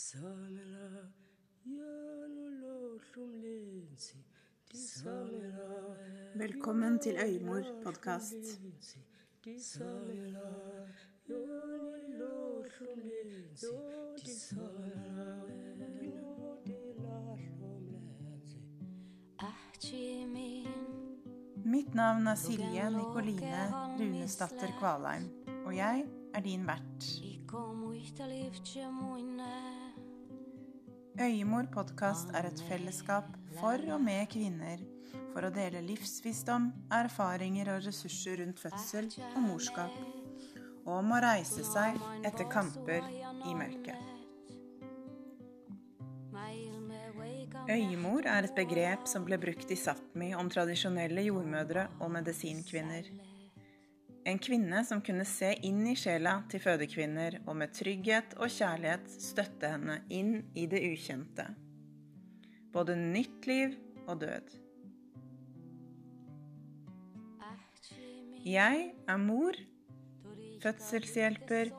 Disamela, janolohlumlensi. Disamela, Velkommen til Øymor podkast. Disamela, janolohlumlensi. Disamela, janolohlumlensi. Ahti min Mitt navn er Silje Nikoline Runesdatter Kvalheim, og jeg er din vert. Øymor podkast er et fellesskap for og med kvinner for å dele livsvisdom, erfaringer og ressurser rundt fødsel og morskap, og om å reise seg etter kamper i mørket. Øyemor er et begrep som ble brukt i Sápmi om tradisjonelle jordmødre og medisinkvinner. En kvinne som kunne se inn i sjela til fødekvinner og med trygghet og kjærlighet støtte henne inn i det ukjente. Både nytt liv og død. Jeg er mor, fødselshjelper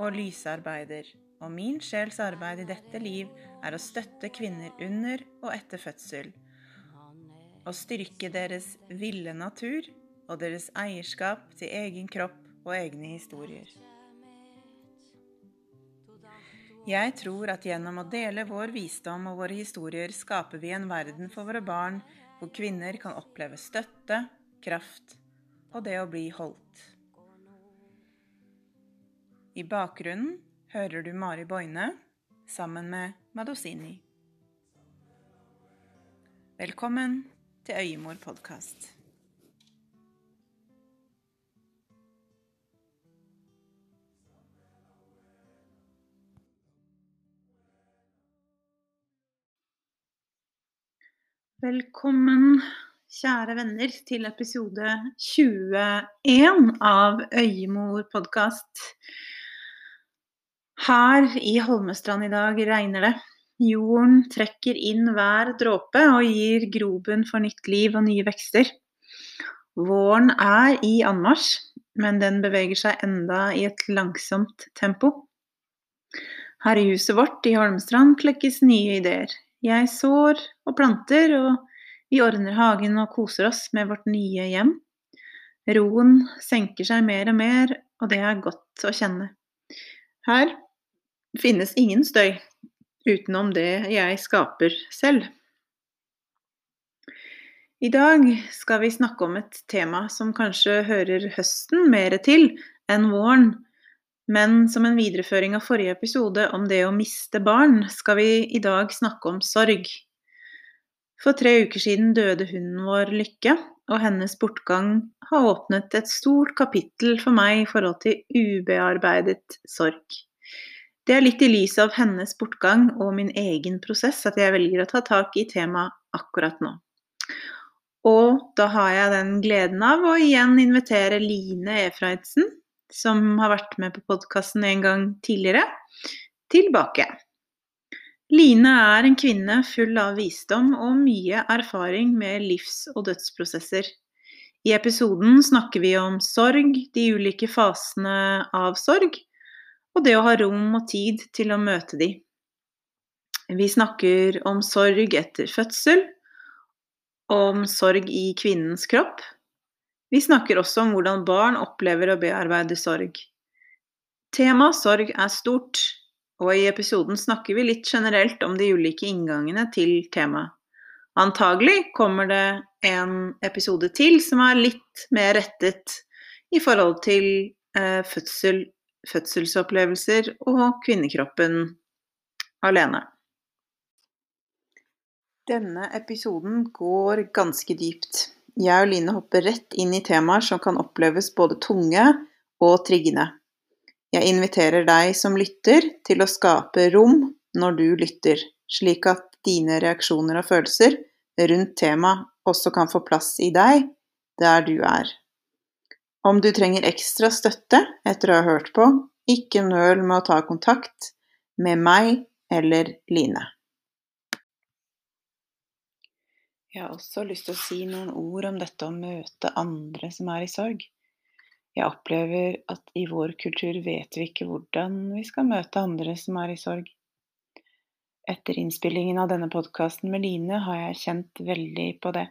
og lysarbeider, og min sjels arbeid i dette liv er å støtte kvinner under og etter fødsel, og styrke deres ville natur og deres eierskap til egen kropp og egne historier. Jeg tror at gjennom å dele vår visdom og våre historier skaper vi en verden for våre barn hvor kvinner kan oppleve støtte, kraft og det å bli holdt. I bakgrunnen hører du Mari Boine sammen med Madosini. Velkommen til Øyemor podkast. Velkommen, kjære venner, til episode 21 av Øyemor podkast. Her i Holmestrand i dag regner det. Jorden trekker inn hver dråpe og gir grobunn for nytt liv og nye vekster. Våren er i anmarsj, men den beveger seg enda i et langsomt tempo. Her i huset vårt i Holmestrand klekkes nye ideer. Jeg sår og planter, og vi ordner hagen og koser oss med vårt nye hjem. Roen senker seg mer og mer, og det er godt å kjenne. Her finnes ingen støy utenom det jeg skaper selv. I dag skal vi snakke om et tema som kanskje hører høsten mer til enn våren, men som en videreføring av forrige episode om det å miste barn, skal vi i dag snakke om sorg. For tre uker siden døde hunden vår Lykke, og hennes bortgang har åpnet et stort kapittel for meg i forhold til ubearbeidet sorg. Det er litt i lys av hennes bortgang og min egen prosess at jeg velger å ta tak i temaet akkurat nå. Og da har jeg den gleden av å igjen invitere Line Efreidsen, som har vært med på podkasten en gang tidligere, tilbake. Line er en kvinne full av visdom og mye erfaring med livs- og dødsprosesser. I episoden snakker vi om sorg, de ulike fasene av sorg, og det å ha rom og tid til å møte de. Vi snakker om sorg etter fødsel, om sorg i kvinnens kropp. Vi snakker også om hvordan barn opplever å bearbeide sorg. Temaet sorg er stort, og i episoden snakker vi litt generelt om de ulike inngangene til temaet. Antagelig kommer det en episode til som er litt mer rettet i forhold til eh, fødsel, fødselsopplevelser og kvinnekroppen alene. Denne episoden går ganske dypt. Jeg og Line hopper rett inn i temaer som kan oppleves både tunge og triggende. Jeg inviterer deg som lytter til å skape rom når du lytter, slik at dine reaksjoner og følelser rundt temaet også kan få plass i deg der du er. Om du trenger ekstra støtte etter å ha hørt på, ikke nøl med å ta kontakt med meg eller Line. Jeg har også lyst til å si noen ord om dette å møte andre som er i sorg. Jeg opplever at i vår kultur vet vi ikke hvordan vi skal møte andre som er i sorg. Etter innspillingen av denne podkasten med Line har jeg kjent veldig på det.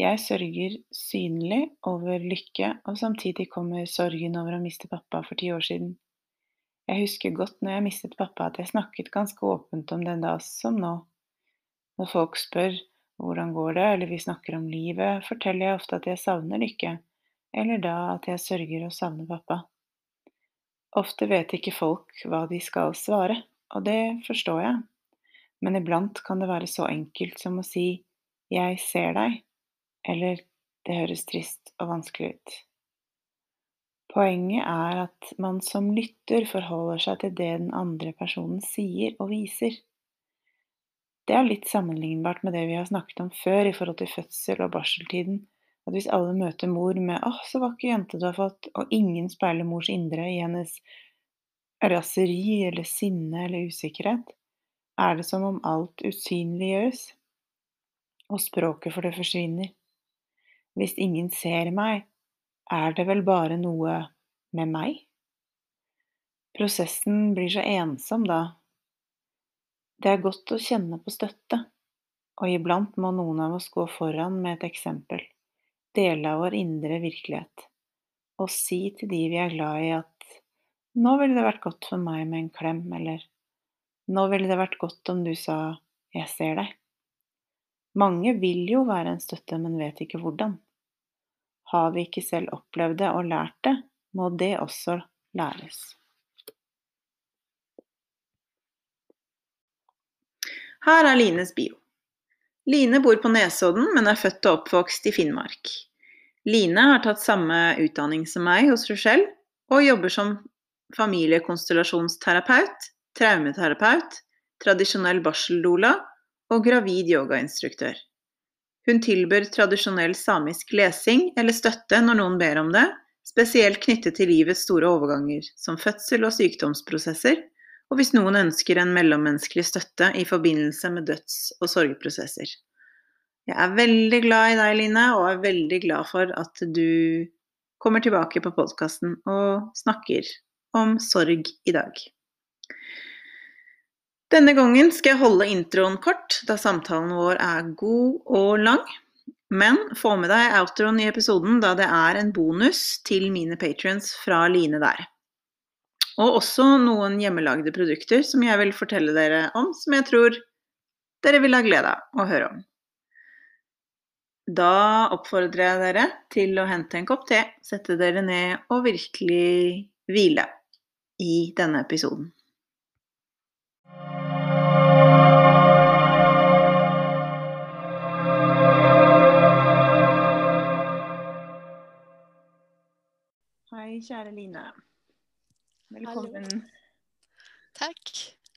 Jeg sørger synlig over lykke, og samtidig kommer sorgen over å miste pappa for ti år siden. Jeg husker godt når jeg mistet pappa at jeg snakket ganske åpent om det da som nå. Når folk spør hvordan går det, eller vi snakker om livet, forteller jeg ofte at jeg savner lykke, eller da at jeg sørger å savne pappa. Ofte vet ikke folk hva de skal svare, og det forstår jeg men iblant kan det være så enkelt som å si 'jeg ser deg', eller 'det høres trist og vanskelig ut'. Poenget er at man som lytter forholder seg til det den andre personen sier og viser. Det er litt sammenlignbart med det vi har snakket om før i forhold til fødsel og barseltiden. At hvis alle møter mor med 'Å, så vakker jente du har fått', og ingen speiler mors indre i hennes raseri eller sinne eller usikkerhet, er det som om alt usynliggjøres, og språket for det forsvinner. Hvis ingen ser meg, er det vel bare noe med meg? Prosessen blir så ensom da. Det er godt å kjenne på støtte, og iblant må noen av oss gå foran med et eksempel, dele av vår indre virkelighet, og si til de vi er glad i at nå ville det vært godt for meg med en klem, eller nå ville det vært godt om du sa 'jeg ser deg'. Mange vil jo være en støtte, men vet ikke hvordan. Har vi ikke selv opplevd det og lært det, må det også læres. Her er Lines bio. Line bor på Nesodden, men er født og oppvokst i Finnmark. Line har tatt samme utdanning som meg hos Rochelle, og jobber som familiekonstellasjonsterapeut traumeterapeut, tradisjonell barseldoula og gravid yogainstruktør. Hun tilbyr tradisjonell samisk lesing eller støtte når noen ber om det, spesielt knyttet til livets store overganger, som fødsel og sykdomsprosesser, og hvis noen ønsker en mellommenneskelig støtte i forbindelse med døds- og sorgprosesser. Jeg er veldig glad i deg, Line, og er veldig glad for at du kommer tilbake på podkasten og snakker om sorg i dag. Denne gangen skal jeg holde introen kort, da samtalen vår er god og lang. Men få med deg outroen i episoden, da det er en bonus til mine patrions fra Line der. Og også noen hjemmelagde produkter som jeg vil fortelle dere om, som jeg tror dere vil ha glede av å høre om. Da oppfordrer jeg dere til å hente en kopp te, sette dere ned og virkelig hvile i denne episoden. Hei, kjære Line. Velkommen. Takk.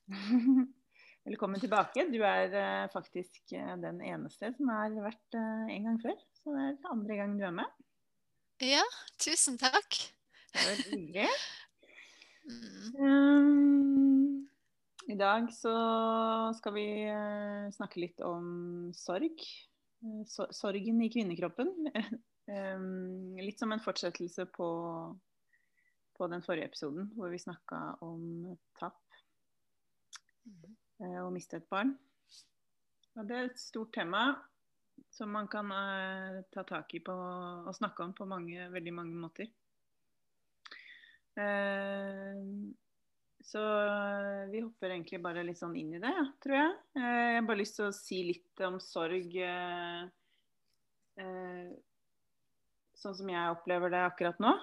Velkommen tilbake. Du er uh, faktisk uh, den eneste som har vært uh, en gang før. Så det er andre gang du er med. Ja, tusen takk. Det var hyggelig. Mm. Um, I dag så skal vi snakke litt om sorg. sorgen i kvinnekroppen. Um, litt som en fortsettelse på, på, den forrige episoden, hvor vi snakka om tap uh, og miste et barn. Og det er et stort tema som man kan uh, ta tak i på, og snakke om på mange, veldig mange måter. Uh, så vi hopper egentlig bare litt sånn inn i det, tror jeg. Jeg har bare lyst til å si litt om sorg. Sånn som jeg opplever det akkurat nå.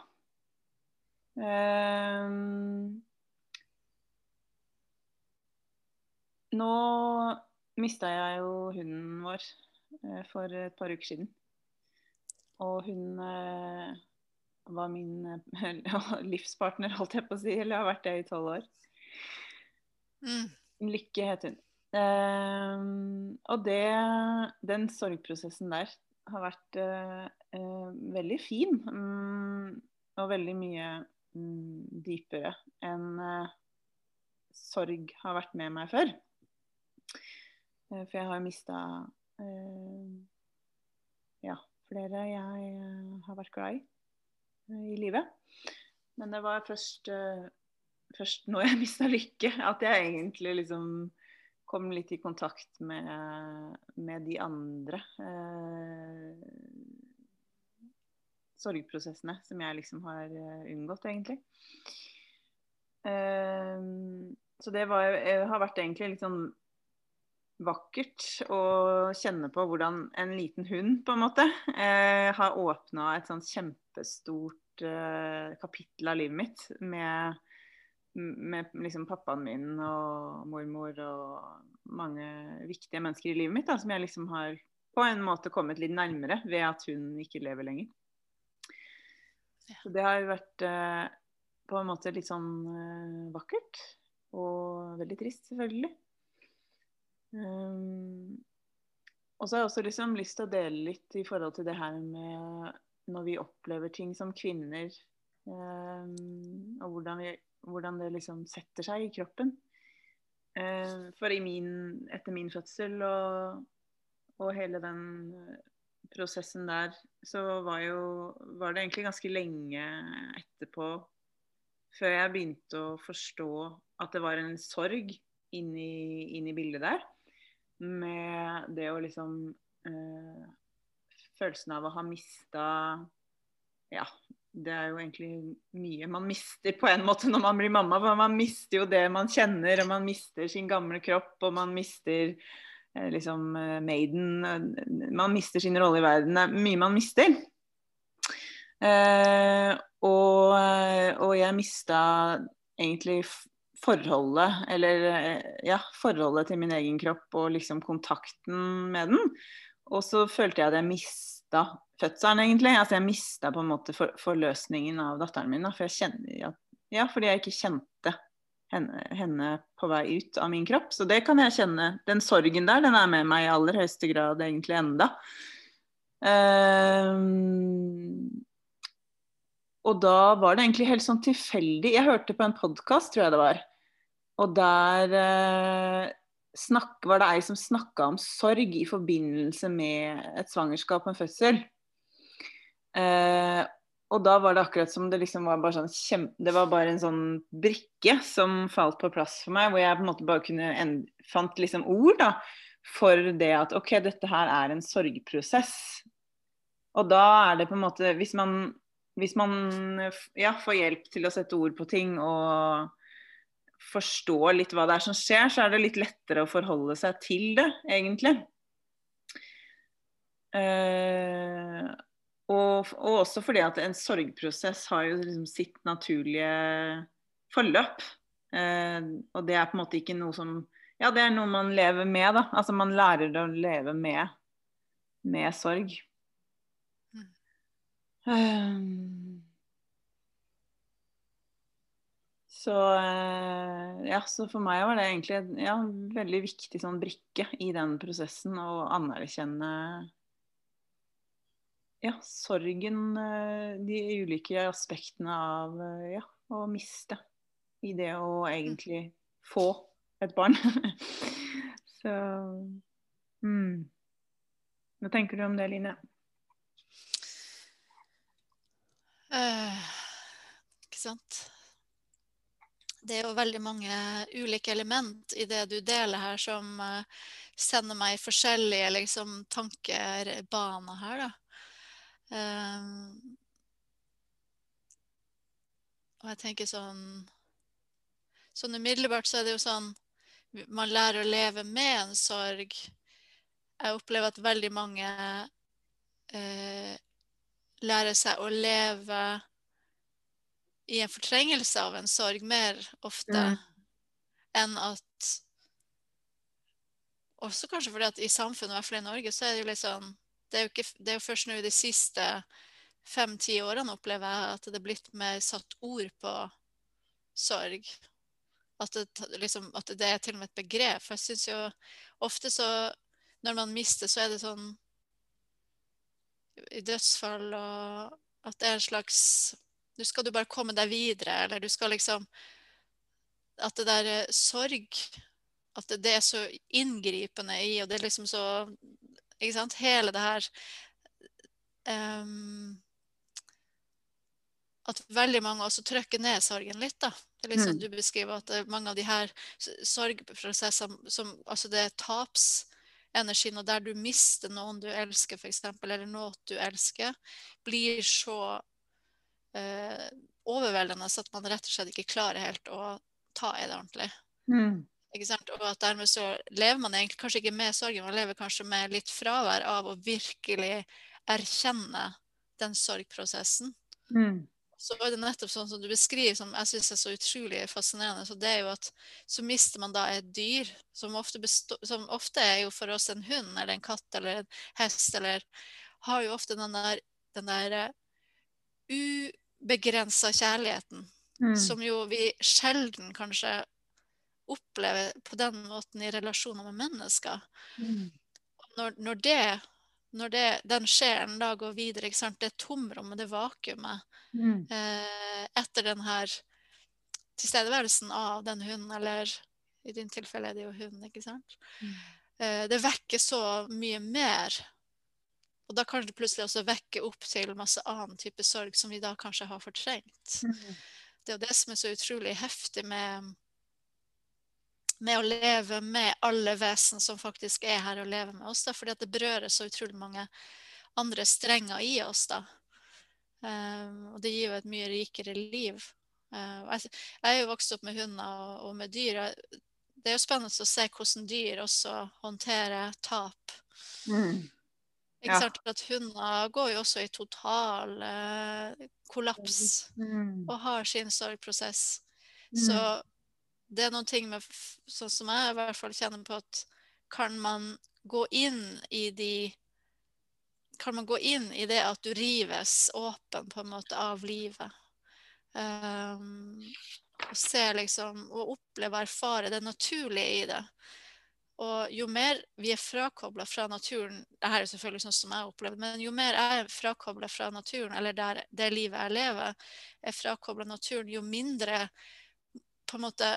Um, nå mista jeg jo hunden vår uh, for et par uker siden. Og hun uh, var min livspartner, holdt jeg på å si. Eller har vært det i tolv år. Mm. Lykke het hun. Um, og det, den sorgprosessen der har vært uh, uh, veldig fin. Um, og veldig mye dypere enn uh, sorg har vært med meg før. for jeg har mista ja, flere jeg har vært glad i i livet. Men det var først, først når jeg mista lykke, at jeg egentlig liksom kom litt i kontakt med, med de andre eh, sorgprosessene som jeg liksom har eh, unngått, egentlig. Eh, så det var, eh, har vært egentlig litt sånn vakkert å kjenne på hvordan en liten hund, på en måte, eh, har åpna et sånt kjempestort kapittel av livet mitt med, med liksom pappaen min og mormor og mange viktige mennesker i livet mitt da, som jeg liksom har på en måte kommet litt nærmere ved at hun ikke lever lenger. Så det har jo vært eh, på en måte litt sånn eh, vakkert. Og veldig trist, selvfølgelig. Um, og så har jeg også liksom lyst til å dele litt i forhold til det her med når vi opplever ting som kvinner, um, og hvordan, vi, hvordan det liksom setter seg i kroppen. Um, for i min, etter min fødsel og, og hele den prosessen der, så var, jo, var det egentlig ganske lenge etterpå før jeg begynte å forstå at det var en sorg inn i, inn i bildet der med det å liksom øh, Følelsen av å ha mista Ja, det er jo egentlig mye man mister på en måte når man blir mamma. For man mister jo det man kjenner, og man mister sin gamle kropp, og man mister liksom eh, maiden Man mister sin rolle i verden. Det er mye man mister. Eh, og, og jeg mista egentlig forholdet, eller eh, ja, forholdet til min egen kropp og liksom kontakten med den. Og så følte jeg at jeg mista fødselen, egentlig. Altså jeg mista på en måte for, forløsningen av datteren min. Da, for jeg kjenner, ja, fordi jeg ikke kjente henne, henne, på vei ut av min kropp. Så det kan jeg kjenne. Den sorgen der, den er med meg i aller høyeste grad egentlig enda. Um, og da var det egentlig helt sånn tilfeldig. Jeg hørte på en podkast, tror jeg det var. Og der uh, snakk, var det ei som snakka om sorg i forbindelse med et svangerskap og en fødsel. Eh, og da var det akkurat som det liksom var bare sånn kjempe, Det var bare en sånn brikke som falt på plass for meg, hvor jeg på en måte bare kunne end... fant liksom ord da, for det at OK, dette her er en sorgprosess. Og da er det på en måte Hvis man, hvis man ja, får hjelp til å sette ord på ting og forstå litt hva det er som skjer, så er det litt lettere å forholde seg til det, egentlig. Eh, og, og, også fordi at en sorgprosess har jo liksom sitt naturlige forløp. Eh, og det er på en måte ikke noe som Ja, det er noe man lever med, da. Altså man lærer å leve med, med sorg. Mm. Um, Så, eh, ja, så for meg var det egentlig en ja, veldig viktig sånn brikke i den prosessen å anerkjenne ja, sorgen, eh, de ulike aspektene av eh, ja, å miste i det å egentlig få et barn. så mm. Hva tenker du om det, Line? Uh, ikke sant det er jo veldig mange ulike element i det du deler her, som sender meg forskjellige liksom, tankebaner her, da. Um, og jeg tenker sånn Sånn umiddelbart så er det jo sånn Man lærer å leve med en sorg. Jeg opplever at veldig mange uh, lærer seg å leve i en fortrengelse av en sorg mer ofte mm. enn at Også kanskje fordi at i samfunnet, i hvert fall i Norge, så er det jo litt sånn Det er jo, ikke, det er jo først nå de siste fem-ti årene opplever jeg at det er blitt mer satt ord på sorg. At det, liksom, at det er til og med et begrep. For jeg syns jo ofte så Når man mister, så er det sånn i dødsfall og at det er en slags nå skal du bare komme deg videre, eller du skal liksom At det der eh, sorg At det er så inngripende i, og det er liksom så Ikke sant? Hele det her um, At veldig mange også trykker ned sorgen litt, da. Det er litt sånn du beskriver at er mange av de her sorgprosessene som Altså det er tapsenergien, og der du mister noen du elsker, f.eks., eller noe du elsker, blir så eh, overveldende at man rett og slett ikke klarer helt å ta i det ordentlig. Mm. Og at dermed så lever man egentlig kanskje ikke med sorgen, man lever kanskje med litt fravær av å virkelig erkjenne den sorgprosessen. Mm. Så er det nettopp sånn som du beskriver, som jeg syns er så utrolig fascinerende. Så det er jo at så mister man da et dyr, som ofte, som ofte er jo for oss en hund eller en katt eller en hest, eller har jo ofte den der, den der eh, ubegrensa kjærligheten Mm. som jo vi sjelden kanskje opplever på den måten i relasjoner med mennesker. Mm. Når, når, det, når det, den sjelen da går videre, det tomrommet, det vakuumet, Mm. eh, etter den her tilstedeværelsen av den hunden, eller i din tilfelle er det jo hunden, ikke sant? Mm. Eh, det vekker så mye mer. Og da kan det plutselig også vekke opp til masse annen type sorg som vi da kanskje har fortrengt Mm. det er jo det som er så utrolig heftig med, med å leve med alle vesen som faktisk er her og lever med oss. Da, fordi at det berører så utrolig mange andre strenger i oss. da. Um, og det gir jo et mye rikere liv. Uh, jeg, jeg er jo vokst opp med hunder og, og med dyr. Det er jo spennende å se hvordan dyr også håndterer tap. Mm. Ikke Ja. sant? At Hunder går jo også i total uh, kollaps Mm. og har sin sorgprosess. Mm. Så det er noen ting med, sånn som jeg i hvert fall kjenner på at kan man gå inn i de Kan man gå inn i det at du rives åpen på en måte av livet? Um, og se liksom Og oppleve og erfare det naturlige i det. Og jo mer vi er frakobla fra naturen Dette er selvfølgelig sånn som jeg opplever men jo mer jeg er frakobla fra naturen, eller der, det livet jeg lever, er frakobla naturen, jo mindre på en måte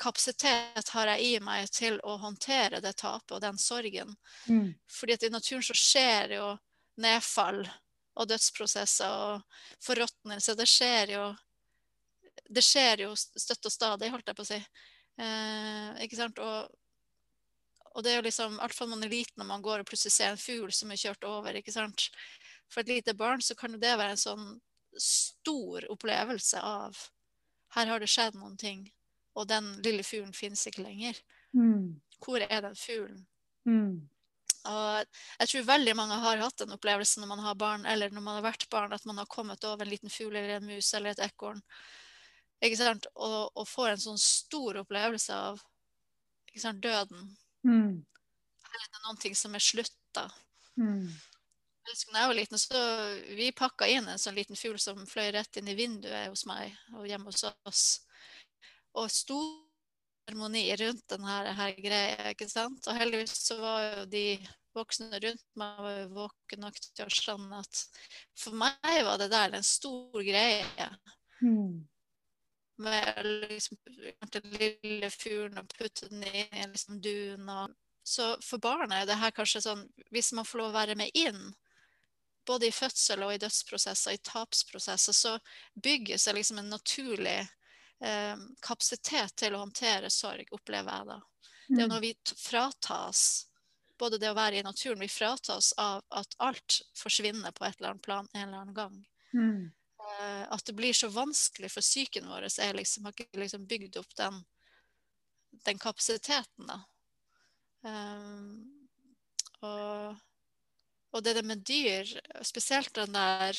kapasitet har jeg i meg til å håndtere det tapet og den sorgen. Mm. Fordi at i naturen så skjer jo nedfall og dødsprosesser og forråtnelse. Det skjer jo det skjer jo støtt og stadig, holdt jeg på å si. Eh, ikke sant? Og, og det er jo liksom, hvert fall man er liten når man går og plutselig ser en fugl som er kjørt over. ikke sant? For et lite barn så kan jo det være en sånn stor opplevelse av her har det skjedd noen ting, og den lille fuglen finnes ikke lenger. Mm. Hvor er den fuglen? Mm. Og jeg tror veldig mange har hatt den opplevelsen når man har barn, eller når man har vært barn, at man har kommet over en liten fugl eller en mus eller et ekorn. Og, og får en sånn stor opplevelse av døden. Mm. Det er noen ting som er slutta. Mm. Da jeg var liten, så vi pakka inn en sånn liten fugl som fløy rett inn i vinduet hos meg og hjemme hos oss. Og stor harmoni rundt denne her greia, ikke sant. Og heldigvis så var jo de voksne rundt meg var jo våkne nok til å skjønne at for meg var det der en stor greie. Mm. med liksom, den lille fuglen og putte den inn i liksom dun. Og... Så for barna er det her kanskje sånn Hvis man får lov å være med inn, både i fødsel og i dødsprosesser, i tapsprosesser, så bygges det liksom en naturlig eh, kapasitet til å håndtere sorg, opplever jeg da. Det er jo når vi fratas både det å være i naturen, vi fratas av at alt forsvinner på et eller annet plan en eller annen gang Mm. eh, at det blir så vanskelig for psyken vår, er liksom, har ikke liksom bygd opp den, den kapasiteten, da. Um, og, og det der med dyr, spesielt den der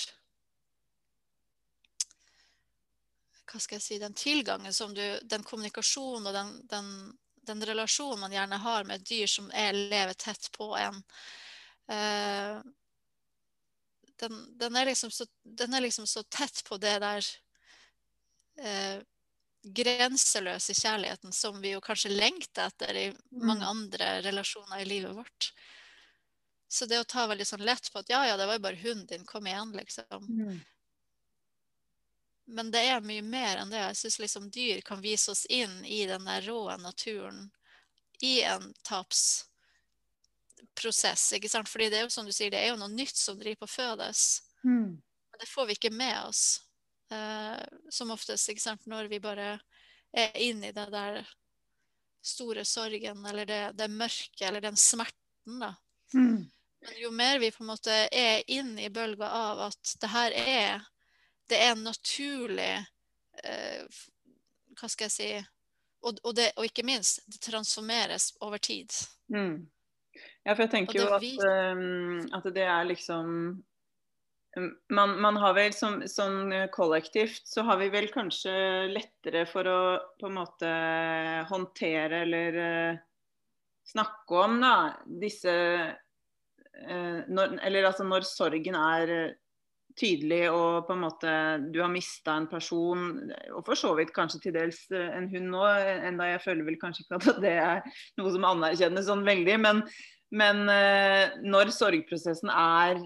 Hva skal jeg si Den tilgangen som du Den kommunikasjonen og den, den, den relasjonen man gjerne har med et dyr som er, lever tett på en. eh, den, den, er liksom så, den er liksom så tett på det der eh, grenseløse kjærligheten som vi jo kanskje lengter etter i mange andre relasjoner i livet vårt. Så det å ta veldig sånn lett på at ja, ja, det var jo bare hunden din, kom igjen, liksom. Mm. Men det er mye mer enn det. Jeg syns liksom dyr kan vise oss inn i den der rå naturen i en tapsprosess, ikke sant. Fordi det er jo som du sier, det er jo noe nytt som driver på å fødes. Mm. Men det får vi ikke med oss. Eh, som oftest, ikke sant, når vi bare er inne i det der store sorgen eller det, det mørke eller den smerten, da. Mm. Men jo mer vi på en måte er inne i bølga av at det her er Det er naturlig eh, Hva skal jeg si og, og, det, og, ikke minst, det transformeres over tid. Mm. Ja, for jeg tenker jo at, um, at, det er liksom man, man, har vel som, som, kollektivt så har vi vel kanskje lettere for å på en måte håndtere eller uh, snakke om da, disse uh, når, Eller altså når sorgen er tydelig og på en måte du har mista en person, og for så vidt kanskje til dels en hund nå, enda jeg føler vel kanskje ikke at det er noe som anerkjennes sånn veldig, men, men uh, når sorgprosessen er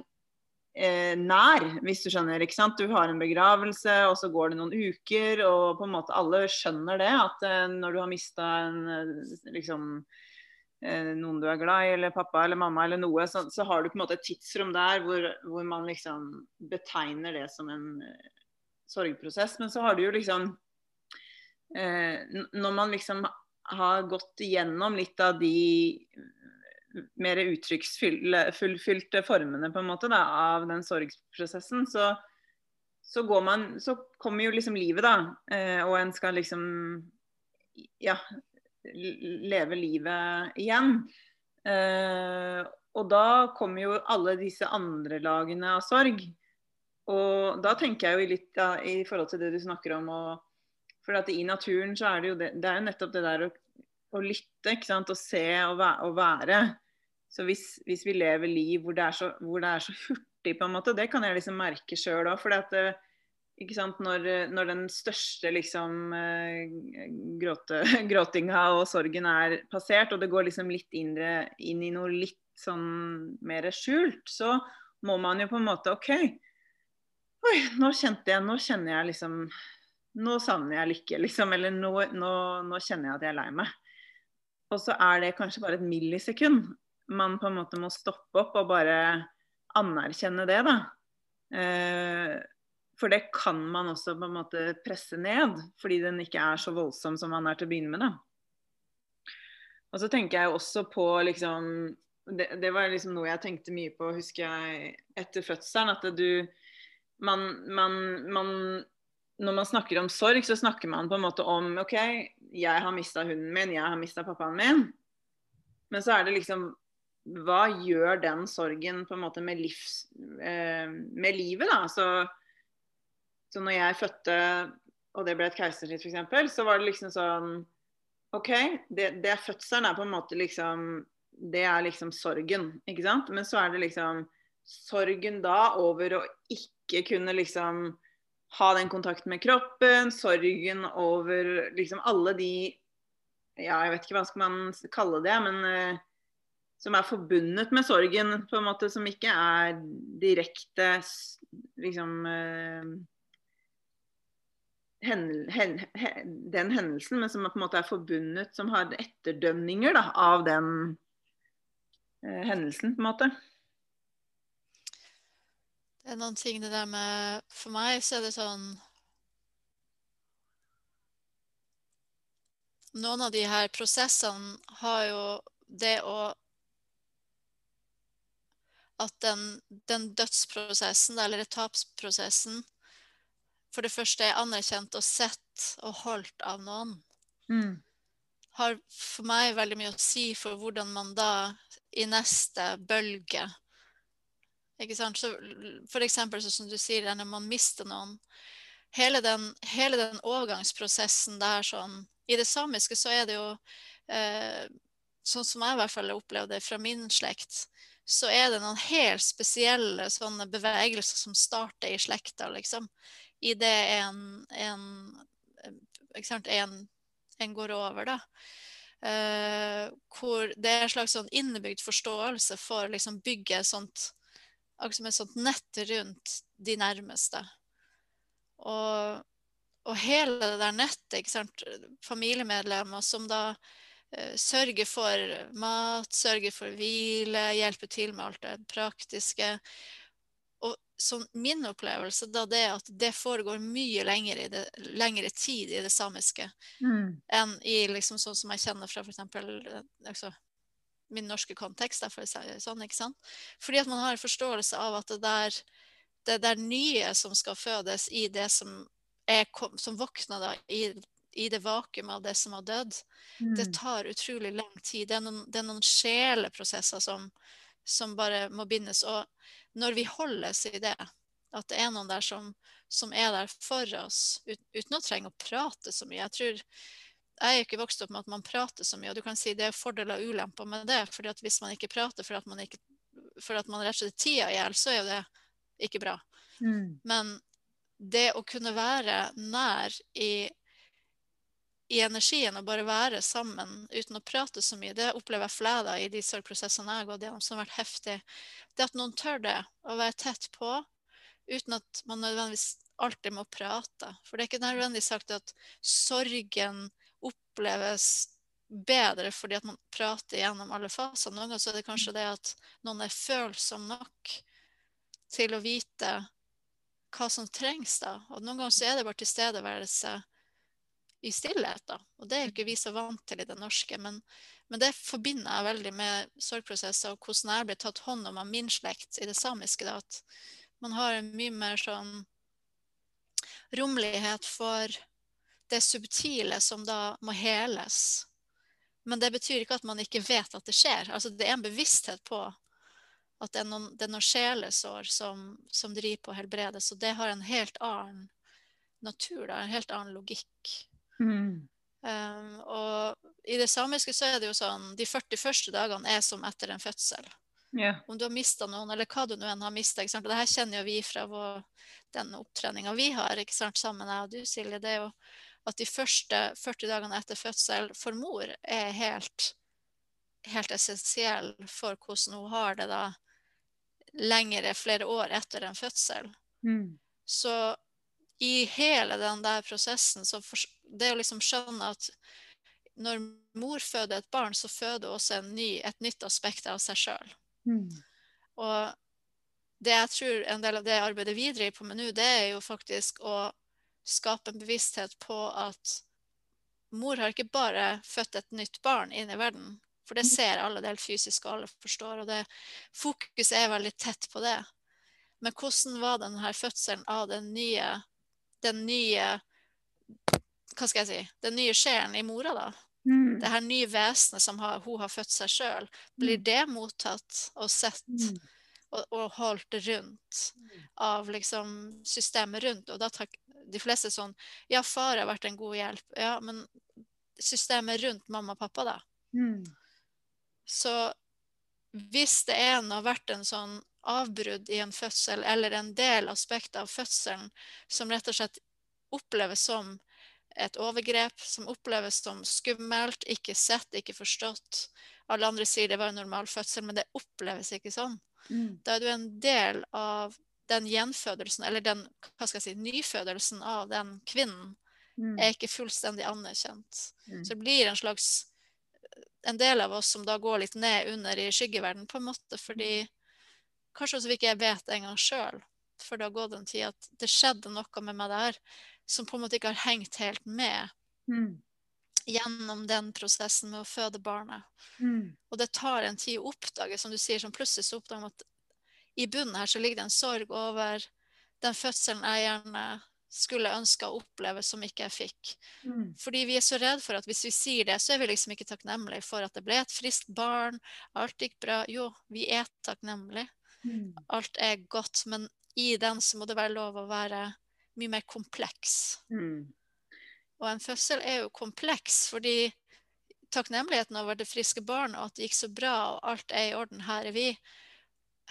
eh, nær, hvis du skjønner. ikke sant? Du har en begravelse, og så går det noen uker, og på en måte alle skjønner det. At eh, når du har mista en eh, liksom eh, noen du er glad i, eller pappa eller mamma eller noe, så, så har du på en måte et tidsrom der hvor, hvor man liksom betegner det som en uh, sorgprosess. Men så har du jo liksom uh, Når man liksom har gått igjennom litt av de mer uttrykksfylte formene på en måte da, av den sorgprosessen, så, så, går man, så kommer jo liksom livet, da. Uh, og en skal liksom ja, leve livet igjen. Eh, og da kommer jo alle disse andre lagene av sorg. Og da tenker jeg jo litt da, i forhold til det du snakker om. Og, for at i naturen så er det jo det, det er jo nettopp det der å å lytte ikke sant? og se og, være. Så hvis, hvis, vi lever liv hvor det, så, hvor det er så hurtig, på en måte, det kan jeg liksom merke sjøl òg. For at, eh, når, når den største liksom eh, gråte, gråtinga og sorgen er passert, og det går liksom litt inn, inn i noe litt sånn mer skjult, så må man jo på en måte OK. Oi, nå kjente jeg Nå kjenner jeg liksom Nå savner jeg lykke, liksom. Eller nå, nå, nå kjenner jeg at jeg er lei meg. Og så er det kanskje bare et millisekund man på en måte må stoppe opp og bare anerkjenne det, da. Eh, for det kan man også på en måte presse ned, fordi den ikke er så voldsom som man er til å begynne med. da. Og så tenker jeg også på liksom det, det, var liksom noe jeg tenkte mye på, husker jeg, etter fødselen. At du man, man, man, Når man snakker om sorg, så snakker man på en måte om OK, jeg har mista hunden min, jeg har mista pappaen min. Men så er det liksom Hva gjør den sorgen på en måte med, livs, eh, med livet, da? Så, så når jeg fødte, og det ble et keisersnitt f.eks., så var det liksom sånn OK, det, det fødselen er på en måte liksom Det er liksom sorgen, ikke sant? Men så er det liksom sorgen da over å ikke kunne liksom ha den kontakten med kroppen, sorgen over liksom alle de Ja, jeg vet ikke hva skal man kalle det, men uh, som er forbundet med sorgen, på en måte, som ikke er direkte liksom uh, hen, hen, hen, den hendelsen, men som på en måte er forbundet, som har etterdømninger da, av den eh, hendelsen, på en måte. Det er noen ting det der med For meg så er det sånn Noen av de her prosessene har jo det å At den, den dødsprosessen, eller tapsprosessen, for det første er anerkjent og sett og holdt av noen. Mm. Har for meg veldig mye å si for hvordan man da i neste bølge ikke sant? Så for eksempel som du sier, når man mister noen. Hele den, hele den overgangsprosessen der sånn I det samiske så er det jo eh, Sånn som jeg i hvert fall opplevde det fra min slekt, så er det noen helt spesielle sånne bevegelser som starter i slekta, liksom. Idet en, en, en, en går over, da. Uh, hvor det er en slags sånn innebygd forståelse for liksom bygge sånt akkurat et sånt nett rundt de nærmeste. Og, og hele det der nettet, familiemedlemmer som da uh, sørger for mat, sørger for hvile, hjelper til med alt det praktiske. Sånn min opplevelse da det er at det foregår mye lengre, i det, lengre tid i det samiske Mm. enn i liksom sånn som jeg kjenner fra f.eks. Altså, min norske kontekst. Derfor jeg sånn, ikke sant? Fordi at man har en forståelse av at det der, det der nye som skal fødes i det som, er, som våkner da, i, i det vakuumet av det som har dødd, det Mm. tar utrolig lang tid. Det er noen, det er noen sjeleprosesser som, som bare må bindes. Og når vi holdes i det, at det er noen der som, som er der for oss, ut, uten å trenge å prate så mye. Jeg tror jeg er ikke vokst opp med at man prater så mye, og du kan si det er fordeler og ulemper med det. fordi at hvis man ikke prater for at man, ikke, for at man rett og slett tida i hjel, så er jo det ikke bra. Mm. Men det å kunne være nær i, i energien og bare være sammen uten å prate så mye, det opplever jeg flere i de sorgprosessene jeg har gått gjennom som har vært heftig. Det at noen tør det, å være tett på, uten at man nødvendigvis alltid må prate. For det er ikke nødvendigvis sagt at sorgen oppleves bedre fordi at man prater gjennom alle faser. Noen ganger så er det kanskje det at noen er følsom nok til å vite hva som trengs da. Og noen ganger så er det bare tilstedeværelse i stillhet da. Og det er jo ikke vi så vant til i det norske, men, men det forbinder jeg veldig med sorgprosesser og hvordan jeg ble tatt hånd om av min slekt i det samiske. da, at man har en mye mer sånn rommelighet for det subtile som da må heles. Men det betyr ikke at man ikke vet at det skjer. Altså Det er en bevissthet på at det er noen, det er noen sjelesår som, som driver på helbredes. Og det har en helt annen natur, da, en helt annen logikk. Mm. Um, og i det samiske så er det jo sånn de 40 første dagene er som etter en fødsel. Yeah. Om du har mista noen, eller hva du nå enn har mista. Det her kjenner jo vi fra vår, den opptreninga vi har ikke sant, sammen, jeg og du, Silje. Det er jo at de første 40 dagene etter fødsel for mor er helt, helt essensiell for hvordan hun har det da lengre, flere år etter en fødsel. Mm. Så i hele den der prosessen, så for, det å liksom skjønne at når mor føder et barn, så føder også en ny, et nytt aspekt av seg sjøl. Mm. Og det jeg tror en del av det jeg arbeider videre på med nå, det er jo faktisk å skape en bevissthet på at mor har ikke bare født et nytt barn inn i verden. For det ser alle, det er helt fysisk, og alle forstår. Og det fokuset er veldig tett på det. Men hvordan var denne fødselen av den nye, den nye Hva skal jeg si? Den nye sjelen i mora, da? Mm. Det her nye vesenet som har, hun har født seg sjøl. Blir det mottatt og sett Mm. og, og holdt rundt av liksom systemet rundt? Og da tar de fleste sånn Ja, far har vært en god hjelp. Ja, men systemet rundt mamma og pappa, da? Mm. Så hvis det er noe vært en sånn avbrudd i en fødsel, eller en del aspekt av fødselen som rett og slett oppleves som et overgrep, som oppleves som skummelt, ikke sett, ikke forstått. Alle andre sier det var en normal fødsel, men det oppleves ikke sånn. Mm. Da er du en del av den gjenfødelsen, eller den hva skal jeg si, nyfødelsen av den kvinnen, Mm. er ikke fullstendig anerkjent. Mm. Så det blir en slags en del av oss som da går litt ned under i skyggeverden, på en måte, fordi kanskje også ikke ikke vet engang sjøl, for det har gått en tid, at det skjedde noe med meg der som på en måte ikke har hengt helt med Mm. gjennom den prosessen med å føde barnet. Mm. Og det tar en tid å oppdage, som du sier, som plutselig så oppdager man at i bunnen her så ligger det en sorg over den fødselen jeg gjerne skulle ønske å oppleve som ikke jeg fikk. Mm. Fordi vi er så redd for at hvis vi sier det, så er vi liksom ikke takknemlige for at det ble et friskt barn, alt gikk bra. Jo, vi er takknemlige. Mm. Alt er godt, men i den så må det være lov å være mye mer kompleks. Mm. Og en fødsel er jo kompleks, fordi takknemligheten over det friske barnet og at det gikk så bra og alt er i orden, her er vi,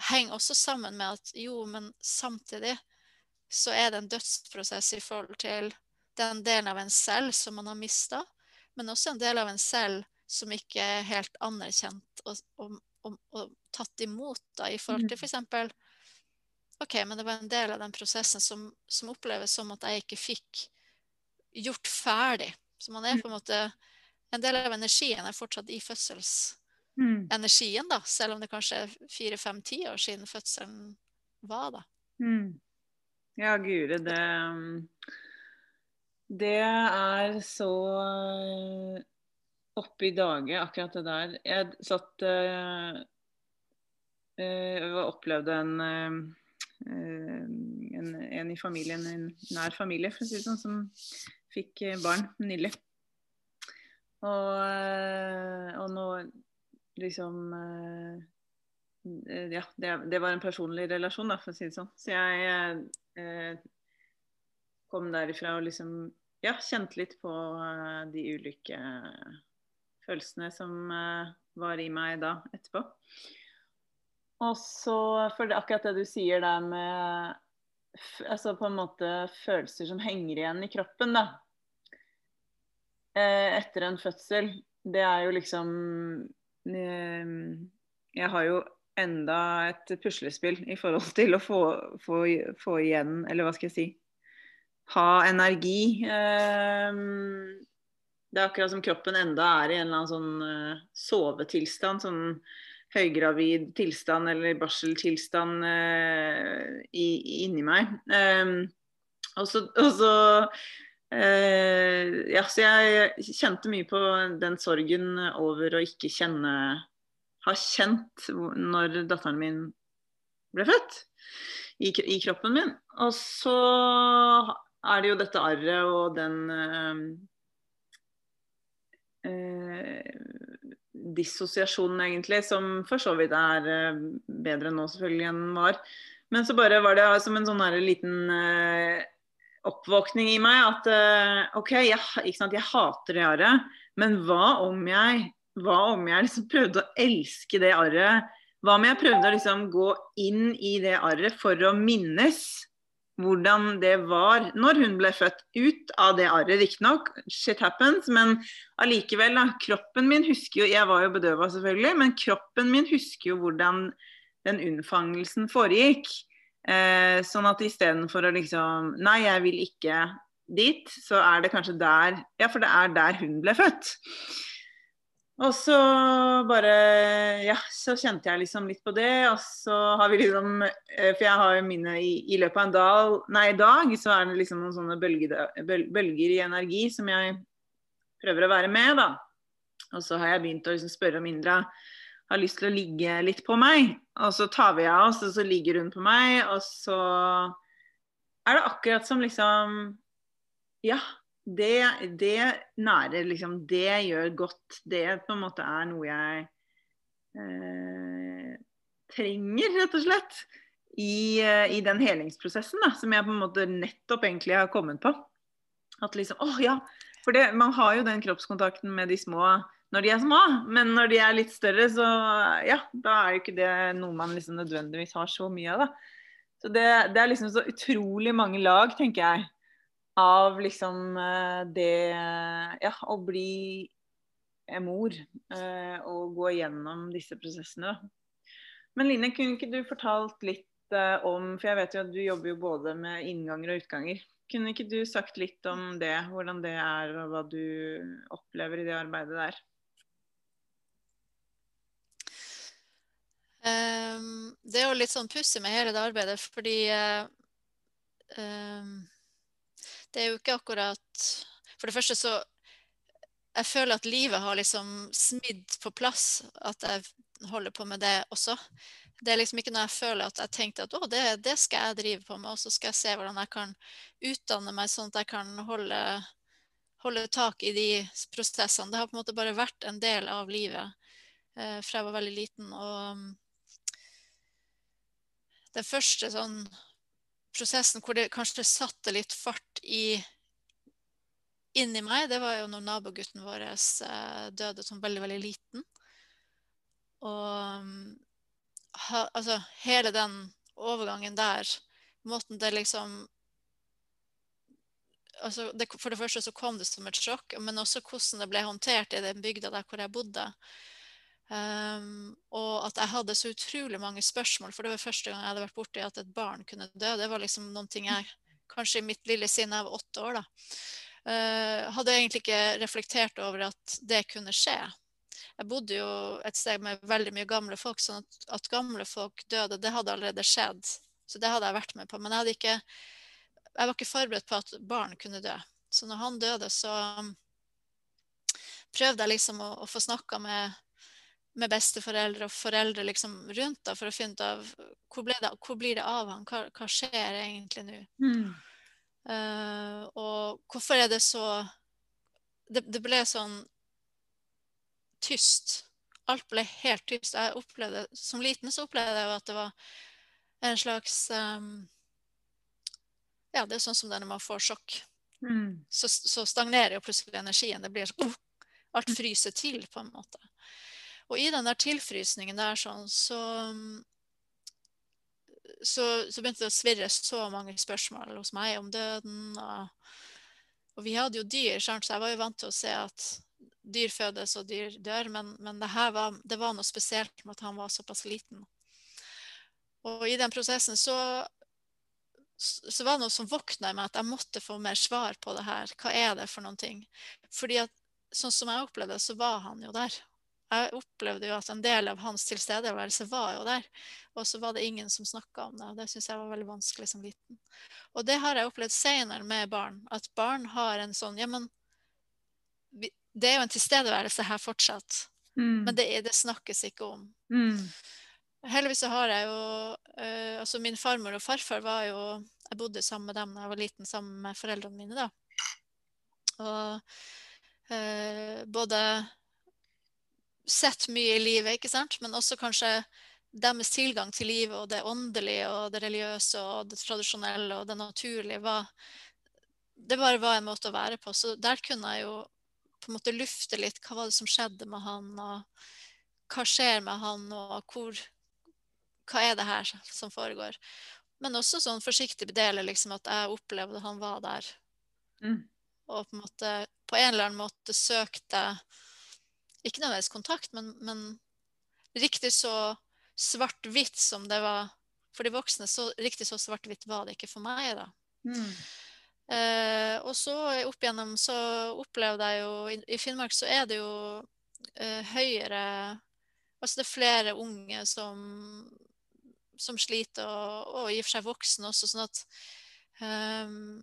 henger også sammen med at jo, men samtidig så er det en dødsprosess i forhold til den delen av en selv som man har mista, men også en del av en selv som ikke er helt anerkjent og, og, og, og tatt imot da, i forhold til f.eks. OK, men det var en del av den prosessen som, som oppleves som at jeg ikke fikk gjort ferdig. Så man er på en måte En del av energien er fortsatt i fødselsenergien, Mm. da, selv om det kanskje er fire-fem-ti år siden fødselen var, da. Mm. Ja, guri, det Det er så oppe i dage, akkurat det der. Jeg satt øh, øh, opplevde en, øh, en, en i familien, en nær familie, for å si det sånn, som fikk barn nylig. Og, og nå liksom ja, det, det, var en personlig relasjon, da, for å si det sånn. Så jeg kom derifra og liksom ja, kjente litt på de ulike følelsene som eh, var i meg da etterpå. Og så, for akkurat det du sier der med altså på en måte følelser som henger igjen i kroppen, da. Eh, etter en fødsel. Det er jo liksom eh, Jeg har jo enda et puslespill i forhold til å få, få, få igjen, eller hva skal jeg si Ha energi. Um, det er akkurat som kroppen enda er i en eller annen sånn uh, sovetilstand. Sånn høygravid tilstand eller barseltilstand uh, i, inni meg. Um, og så, og så uh, Ja, så jeg kjente mye på den sorgen over å ikke kjenne Ha kjent når datteren min ble født i, i, kroppen min. Og så er det jo dette arret og den eh, eh, dissosiasjonen, egentlig, som for så vidt er eh, bedre nå selvfølgelig enn den var. Men så bare var det som en sånn her liten eh, oppvåkning i meg at eh, OK, jeg, jeg hater det arret, men hva om jeg hva om jeg liksom prøvde å elske det arret? Hva om jeg prøvde å liksom gå inn i det arret for å minnes hvordan det var når hun ble født ut av det arret, riktignok. Shit happens. Men allikevel, da. Kroppen min husker jo Jeg var jo bedøva, selvfølgelig. Men kroppen min husker jo hvordan den unnfangelsen foregikk. Eh, sånn at istedenfor å liksom Nei, jeg vil ikke dit. Så er det kanskje der Ja, for det er der hun ble født. Og så bare Ja, så kjente jeg liksom litt på det. Og så har vi liksom eh, For jeg har jo mine i, i løpet av en dal, nei, i dag, så er det liksom noen sånne bølger, bølger, i energi som jeg prøver å være med, da. Og så har jeg begynt å liksom spørre om Indra har lyst til å ligge litt på meg. Og så tar vi av oss, og så ligger hun på meg, og så er det akkurat som liksom Ja, det, det nærer liksom Det gjør godt. Det på en måte er noe jeg eh, trenger, rett og slett. I, eh, i den helingsprosessen da, som jeg på en måte nettopp egentlig har kommet på. At liksom, åh ja, For det, man har jo den kroppskontakten med de små når de er små, men når de er litt større, så ja, da er jo ikke det noe man liksom nødvendigvis har så mye av. da. Så det, det er liksom så utrolig mange lag, tenker jeg av liksom eh, det Ja, å bli mor eh, og gå gjennom disse prosessene. Men Line, kunne ikke du fortalt litt eh, om For jeg vet jo at du jobber jo både med innganger og utganger. Kunne ikke du sagt litt om det, hvordan det er og hva du opplever i det arbeidet der? Um, det er jo litt sånn pussig med hele det arbeidet, fordi um, det er jo ikke akkurat For det første så Jeg føler at livet har liksom smidd på plass at jeg holder på med det også. Det er liksom ikke noe jeg føler at jeg tenkte at å, det, det skal jeg drive på med, og så skal jeg se hvordan jeg kan utdanne meg sånn at jeg kan holde, holde tak i de prosessene. Det har på en måte bare vært en del av livet eh, fra jeg var veldig liten. Og um, den første sånn prosessen hvor det kanskje satte litt fart i inni meg, det var jo når nabogutten vår eh, døde som veldig, veldig liten. Og altså hele den overgangen der, måten det liksom altså det, For det første så kom det som et sjokk, men også hvordan det ble håndtert i den bygda der hvor jeg bodde. Um, og at jeg hadde så utrolig mange spørsmål, for det var første gang jeg hadde vært borti at et barn kunne dø. Det var liksom noen ting jeg kanskje i mitt lille sinn av åtte år, da. Uh, hadde egentlig ikke reflektert over at det kunne skje. Jeg bodde jo et sted med veldig mye gamle folk, sånn at, at gamle folk døde, det hadde allerede skjedd Så det hadde jeg vært med på. Men jeg, ikke, jeg var ikke forberedt på at barn kunne dø. Så når han døde, så prøvde jeg liksom å, å få snakka med, med besteforeldre og foreldre liksom rundt da, for å finne ut av hvor, det, hvor blir det av han? Hva, hva skjer egentlig nå? Mm. Uh, og hvorfor er det så det, det ble sånn tyst. Alt ble helt tyst. Jeg opplevde, Som liten så opplevde jeg jo at det var en slags um, Ja, det er sånn som det når man får sjokk. Mm. Så, så stagnerer jo plutselig energien. Det blir sånn, uh, Alt fryser til, på en måte. Og i den der tilfrysningen der sånn, så så, så, begynte det å svirre så mange spørsmål hos meg om døden. Og, og vi hadde jo dyr, så jeg var jo vant til å se at dyr fødes og dyr dør, men, men det, var, det, var, noe spesielt med at han var såpass liten. Og i den prosessen så, så var det noe som våkna i meg, at jeg måtte få mer svar på det her. Hva er det for noen ting? Fordi at sånn som jeg opplevde det, så var han jo der jeg opplevde jo at en del av hans tilstedeværelse var jo der. Og så var det ingen som snakka om det. og Det syns jeg var veldig vanskelig som liten. Og det har jeg opplevd senere med barn. At barn har en sånn Ja, men det er jo en tilstedeværelse her fortsatt. Mm. Men det, det, snakkes ikke om. Mm. Heldigvis så har jeg jo uh, Altså min farmor og farfar var jo Jeg bodde sammen med dem da jeg var liten, sammen med foreldrene mine, da. Og uh, både sett mye i livet, ikke sant? men også kanskje deres tilgang til livet og det åndelige og det religiøse og det tradisjonelle og det naturlige var Det bare var en måte å være på. Så der kunne jeg jo på en måte lufte litt hva var det som skjedde med han, og hva skjer med han, og hvor Hva er det her som foregår? Men også sånn forsiktig bedele liksom at jeg opplevde han var der. Mm. Og på en måte på en eller annen måte søkte ikke nødvendigvis kontakt, men, men riktig så svart-hvitt som det var for de voksne. Så riktig så svart-hvitt var det ikke for meg, da. Mm. Eh, og så opp igjennom så opplevde jeg jo I, i Finnmark så er det jo eh, høyere Altså det er flere unge som, som sliter, og, og, i og for seg voksne også, sånn at um,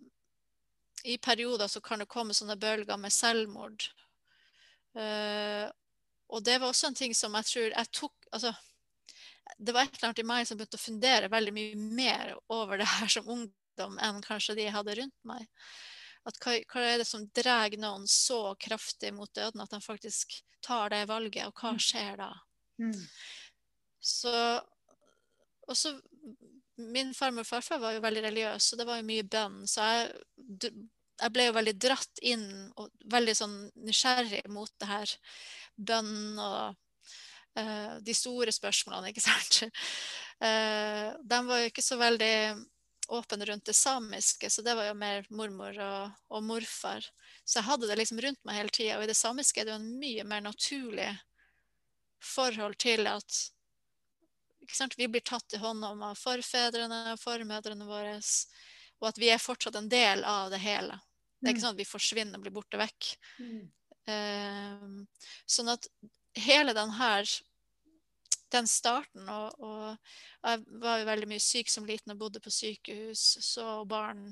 i perioder så kan det komme sånne bølger med selvmord Uh, og det var også en ting som jeg tror jeg tok altså, Det var et eller annet i meg som begynte å fundere veldig mye mer over det her som ungdom enn kanskje de jeg hadde rundt meg. At hva, hva er det som drar noen så kraftig mot døden at de faktisk tar det valget, og hva mm. skjer da? Mm. Så også Min farmor og farfar var jo veldig religiøse, og det var jo mye bønn. Så jeg jeg ble jo veldig dratt inn og veldig sånn nysgjerrig mot det her bønn og uh, de store spørsmålene, ikke sant. Uh, de var jo ikke så veldig åpne rundt det samiske, så det var jo mer mormor og, og morfar. Så jeg hadde det liksom rundt meg hele tida. Og i det samiske er det jo en mye mer naturlig forhold til at vi blir tatt i hånda av forfedrene og formødrene våre, og at vi er fortsatt en del av det hele. Det er ikke mm. sånn at vi forsvinner og blir borte vekk. Mm. Uh, sånn at hele den her den starten og, og, Jeg var jo veldig mye syk som liten og bodde på sykehus. Så barn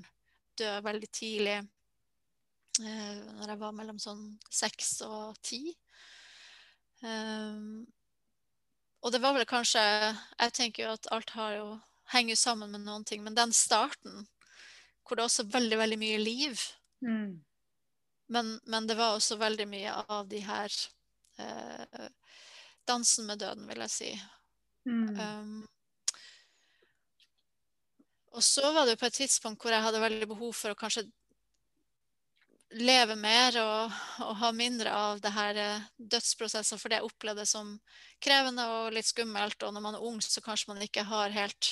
dø veldig tidlig. Uh, når jeg var mellom sånn seks og ti. Um, og det var vel kanskje Jeg tenker jo at alt har jo henger sammen med noen ting, men den starten hvor det er også veldig, veldig mye liv Mm. Men, men, det var også veldig mye av de her eh, Dansen med døden, vil jeg si. Mm. Um, og så var det jo på et tidspunkt hvor jeg hadde veldig behov for å kanskje leve mer og, og ha mindre av det her eh, for det jeg opplevde som krevende og litt skummelt. Og når man er ung, så kanskje man ikke har helt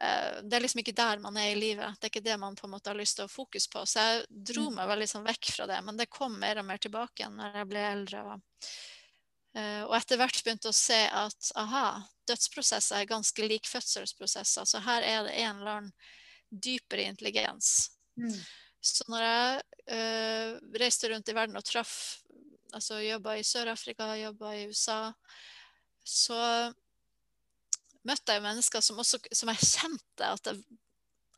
det er liksom ikke der man er i livet. Det er ikke det man på en måte har lyst til å fokus på. Så jeg dro mm. meg veldig sånn vekk fra det, men det kom mer og mer tilbake igjen når jeg ble eldre. Og, eh, og etter hvert begynte å se at aha, dødsprosesser er ganske lik fødselsprosesser. Så her er det en eller annen dypere intelligens. Mm. Så når jeg øh, reiste rundt i verden og traff Altså jobba i Sør-Afrika, jobba i USA, så møtte jeg mennesker som, også, som jeg kjente at, det,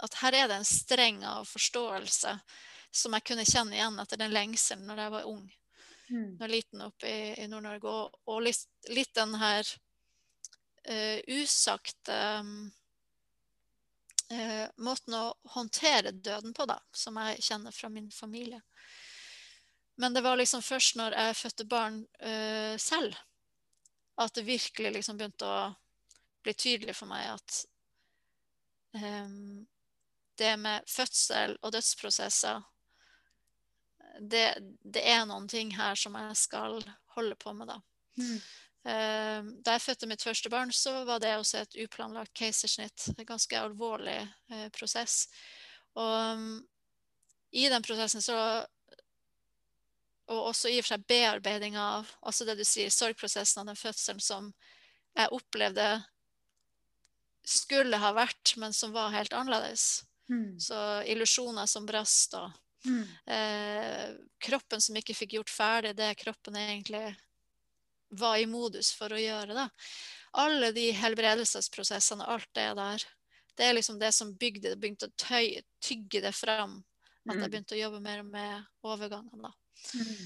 at her er det en streng av forståelse som jeg kunne kjenne igjen etter den lengselen når jeg var ung. Mm. Når liten oppe i, i Nord-Norge. Og, og litt, litt, den her uh, usagte um, uh, måten å håndtere døden på, da, som jeg kjenner fra min familie. Men det var liksom først når jeg fødte barn uh, selv, at det virkelig liksom begynte å bli tydelig for meg at um, det med fødsel og dødsprosesser det, det, er noen ting her som jeg skal holde på med, da. Mm. Uh, da jeg fødte mitt første barn, så var det også et uplanlagt keisersnitt. En ganske alvorlig uh, prosess. Og um, i den prosessen så Og også i og for seg bearbeiding av altså det du sier, sorgprosessen av den fødselen som jeg opplevde skulle ha vært, men som var helt annerledes. Mm. Så illusjoner som brast og mm. eh, kroppen som ikke fikk gjort ferdig det kroppen egentlig var i modus for å gjøre. Da. Alle de helbredelsesprosessene, alt det der, det er liksom det som bygde det, begynte å tøy, tygge det fram. At jeg mm. begynte å jobbe mer med overgangene. Da. Mm.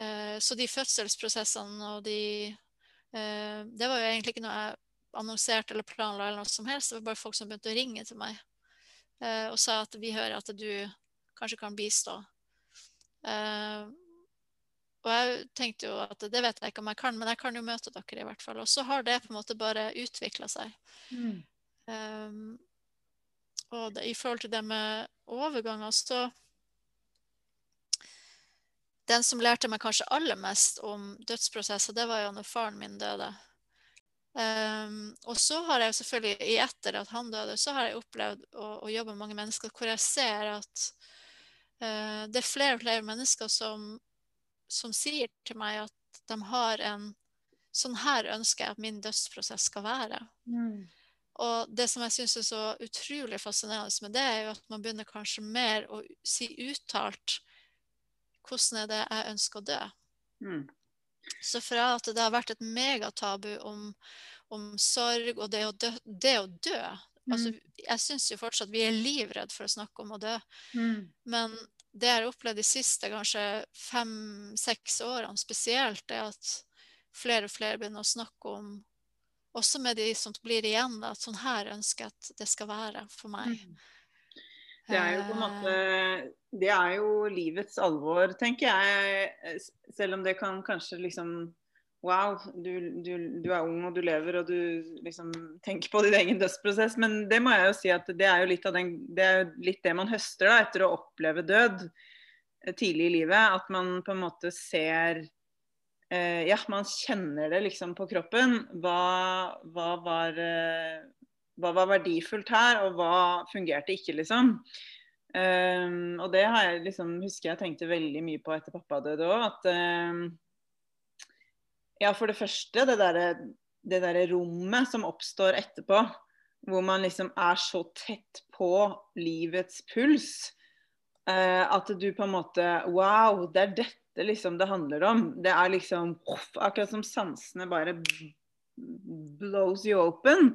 Eh, så de fødselsprosessene og de eh, Det var jo egentlig ikke noe jeg annonserte eller planla, eller noe som helst. Det var bare folk som begynte å ringe til meg eh, og sa at vi hører at du kanskje kan bistå. Eh, og jeg tenkte jo at det vet jeg ikke om jeg kan, men jeg kan jo møte dere i hvert fall. Og så har det på en måte bare utvikla seg. Mm. Um, og det, i forhold til det med overganger, så Den som lærte meg kanskje aller mest om dødsprosesser, det var jo når faren min døde. Um, og så har jeg selvfølgelig, i etter at han døde, så har jeg opplevd å, å jobbe med mange mennesker hvor jeg ser at uh, det er flere og flere mennesker som, som sier til meg at de har en Sånn her ønsker jeg at min dødsprosess skal være. Mm. Og det som jeg syns er så utrolig fascinerende med det, er jo at man begynner kanskje mer å si uttalt hvordan er det jeg ønsker å dø. Mm. Så fra at det har vært et megatabu om, om sorg og det å dø, det å dø altså, mm. Jeg syns jo fortsatt vi er livredd for å snakke om å dø. Mm. Men det jeg har opplevd de siste kanskje fem-seks årene spesielt, er at flere og flere begynner å snakke om også med de som blir igjen, at sånn her ønsker jeg at det skal være for meg. Mm. Det er jo på en måte Det er jo livets alvor, tenker jeg. Selv om det kan kanskje liksom Wow, du, du, du, er ung og du lever og du liksom tenker på din egen dødsprosess. Men det må jeg jo si at det er jo litt, av den, det, er litt det man høster da, etter å oppleve død eh, tidlig i livet. At man på en måte ser eh, Ja, man kjenner det liksom på kroppen. Hva, hva var eh, hva var verdifullt her, og hva fungerte ikke, liksom. Um, og det har jeg liksom, husker jeg tenkte veldig mye på etter pappa døde òg. At um, ja, for det første, det derre det der rommet som oppstår etterpå, hvor man liksom er så tett på livets puls, uh, at du på en måte Wow, det er dette liksom det handler om. Det er liksom Akkurat som sansene bare blows you open.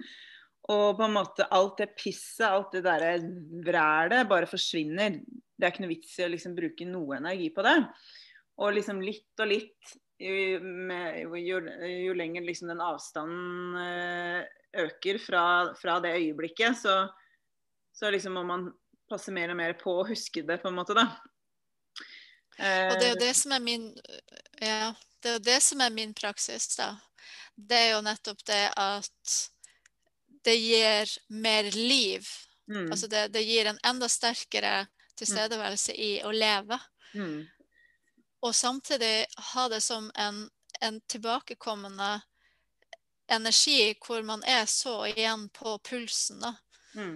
Og på en måte alt det pisset, alt det derre vrælet, bare forsvinner. Det er ikke noe vits i å liksom bruke noe energi på det. Og liksom litt og litt, jo, med, jo, jo lenger liksom den avstanden eh, øker fra, fra, det øyeblikket, så, så liksom må man passe mer og mer på å huske det, på en måte, da. og det er jo det som er min Ja, det er jo det som er min praksis, da. Det er jo nettopp det at det gir mer liv. Mm. Altså det, det, gir en enda sterkere tilstedeværelse mm. i å leve. Mm. Og samtidig ha det som en, en, tilbakekommende energi hvor man er så igjen på pulsen. da. Mm.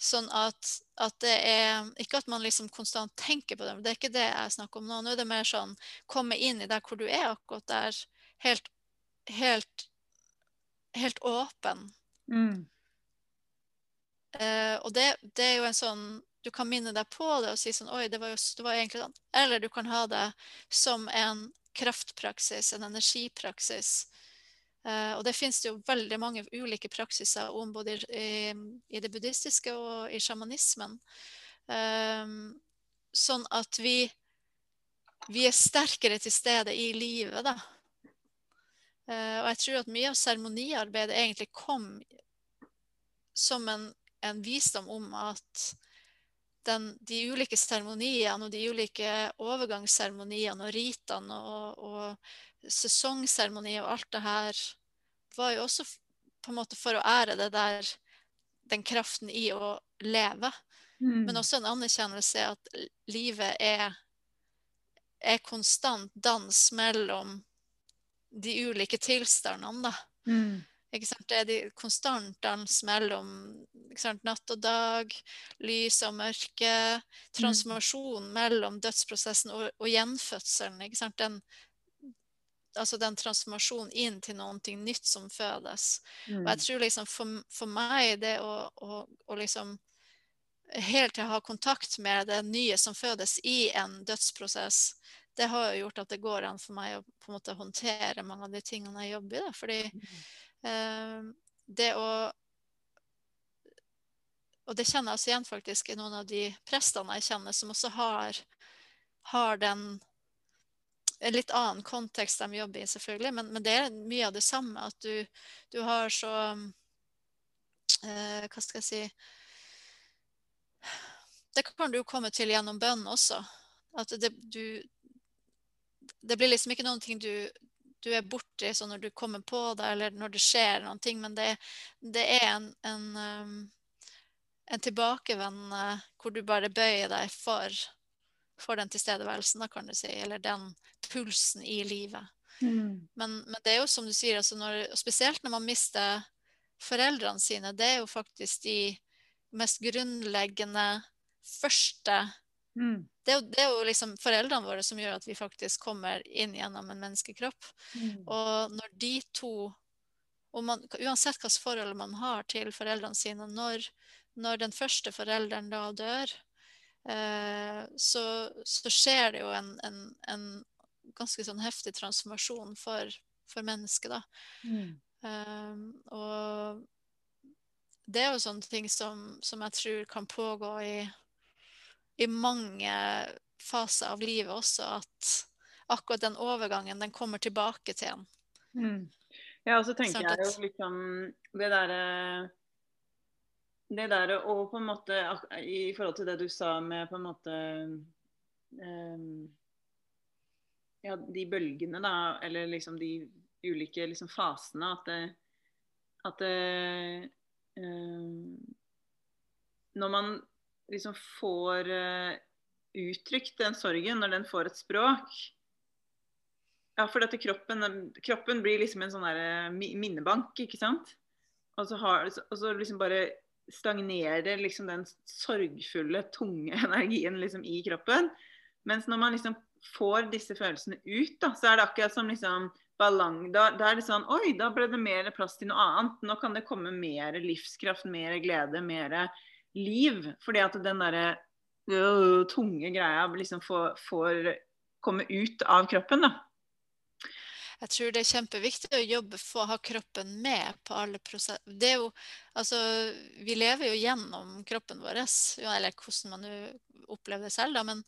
Sånn at, at, det er Ikke at man liksom konstant tenker på det, men det er ikke det jeg snakker om nå. Nå er det mer sånn komme inn i der hvor du er akkurat der, helt, helt, helt åpen. Uh, og det, det, er jo en sånn Du kan minne deg på det og si sånn Oi, det var jo det var egentlig sånn. Eller du kan ha det som en kraftpraksis, en energipraksis. Uh, og det finnes det jo veldig mange ulike praksiser om både i, i det buddhistiske og i sjamanismen. Um, sånn at vi, vi er sterkere til stede i livet, da. Uh, og jeg tror at mye av seremoniarbeidet egentlig kom som en, en visdom om at den, de ulike seremoniene og de ulike overgangsseremoniene og ritene og, og sesongseremonier og alt det her var jo også på en måte for å ære det der den kraften i å leve. Mm. Men også en anerkjennelse at livet er, er konstant dans mellom de ulike tilstandene, da. Mm. Det er de konstant dans mellom sant? natt og dag, lys og mørke. Transformasjon mellom dødsprosessen og, og gjenfødselen. Den, altså den transformasjonen inn til noe nytt som fødes. Mm. Og jeg tror liksom for, for meg det å, å, å liksom helt til å ha kontakt med det nye som fødes i en dødsprosess, det har jo gjort at det går an for meg å på en måte håndtere mange av de tingene jeg jobber i. Da. Fordi eh, det å Og det kjenner jeg også igjen faktisk i noen av de prestene jeg kjenner, som også har, har den en litt annen kontekst de jobber i, selvfølgelig, men, men det er mye av det samme. At du, du har så eh, Hva skal jeg si Det kan du jo komme til gjennom bønn også. At det, du, det blir liksom ikke noen ting du, du er borti sånn når du kommer på det, eller når det skjer noen ting, men det, det er en, en, um, en tilbakevendende hvor du bare bøyer deg for, for den tilstedeværelsen, da kan du si, eller den pulsen i livet. Mm. Men, men det er jo som du sier, altså når, spesielt når man mister foreldrene sine, det er jo faktisk de mest grunnleggende første Mm. Det det er jo liksom foreldrene våre som gjør at vi faktisk kommer inn gjennom en menneskekropp. Mm. Og når de to man, Uansett hvilket forhold man har til foreldrene sine, når, når den første forelderen da dør, eh, så, så, skjer det jo en, en, en ganske sånn heftig transformasjon for, for mennesket, da. Mm. Um, og det er jo sånne ting som, som jeg tror kan pågå i i mange faser av livet også at akkurat den overgangen, den kommer tilbake til en. Mm. Ja, og så tenker Sant jeg jo liksom det derre Det derre å på en måte I forhold til det du sa med på en måte um, Ja, de bølgene, da, eller liksom de ulike liksom fasene, at det At det um, Når man liksom får uh, uttrykt den sorgen, når den får et språk Ja, for dette kroppen, kroppen blir liksom en sånn der eh, minnebank, ikke sant? Og så, har, og så liksom bare stagnerer liksom den sorgfulle, tunge energien liksom i kroppen. Mens når man liksom får disse følelsene ut, da, så er det akkurat som liksom ballang, da, da er det sånn Oi, da ble det mer plass til noe annet. Nå kan det komme mer livskraft, mer glede, mer liv. Fordi at den derre øh, tunge greia liksom får, får komme ut av kroppen, da. Jeg tror det er kjempeviktig å jobbe for å ha kroppen med på alle prosesser. Er jo, altså, vi lever jo gjennom kroppen vår, eller hvordan man opplever det selv. Da, men,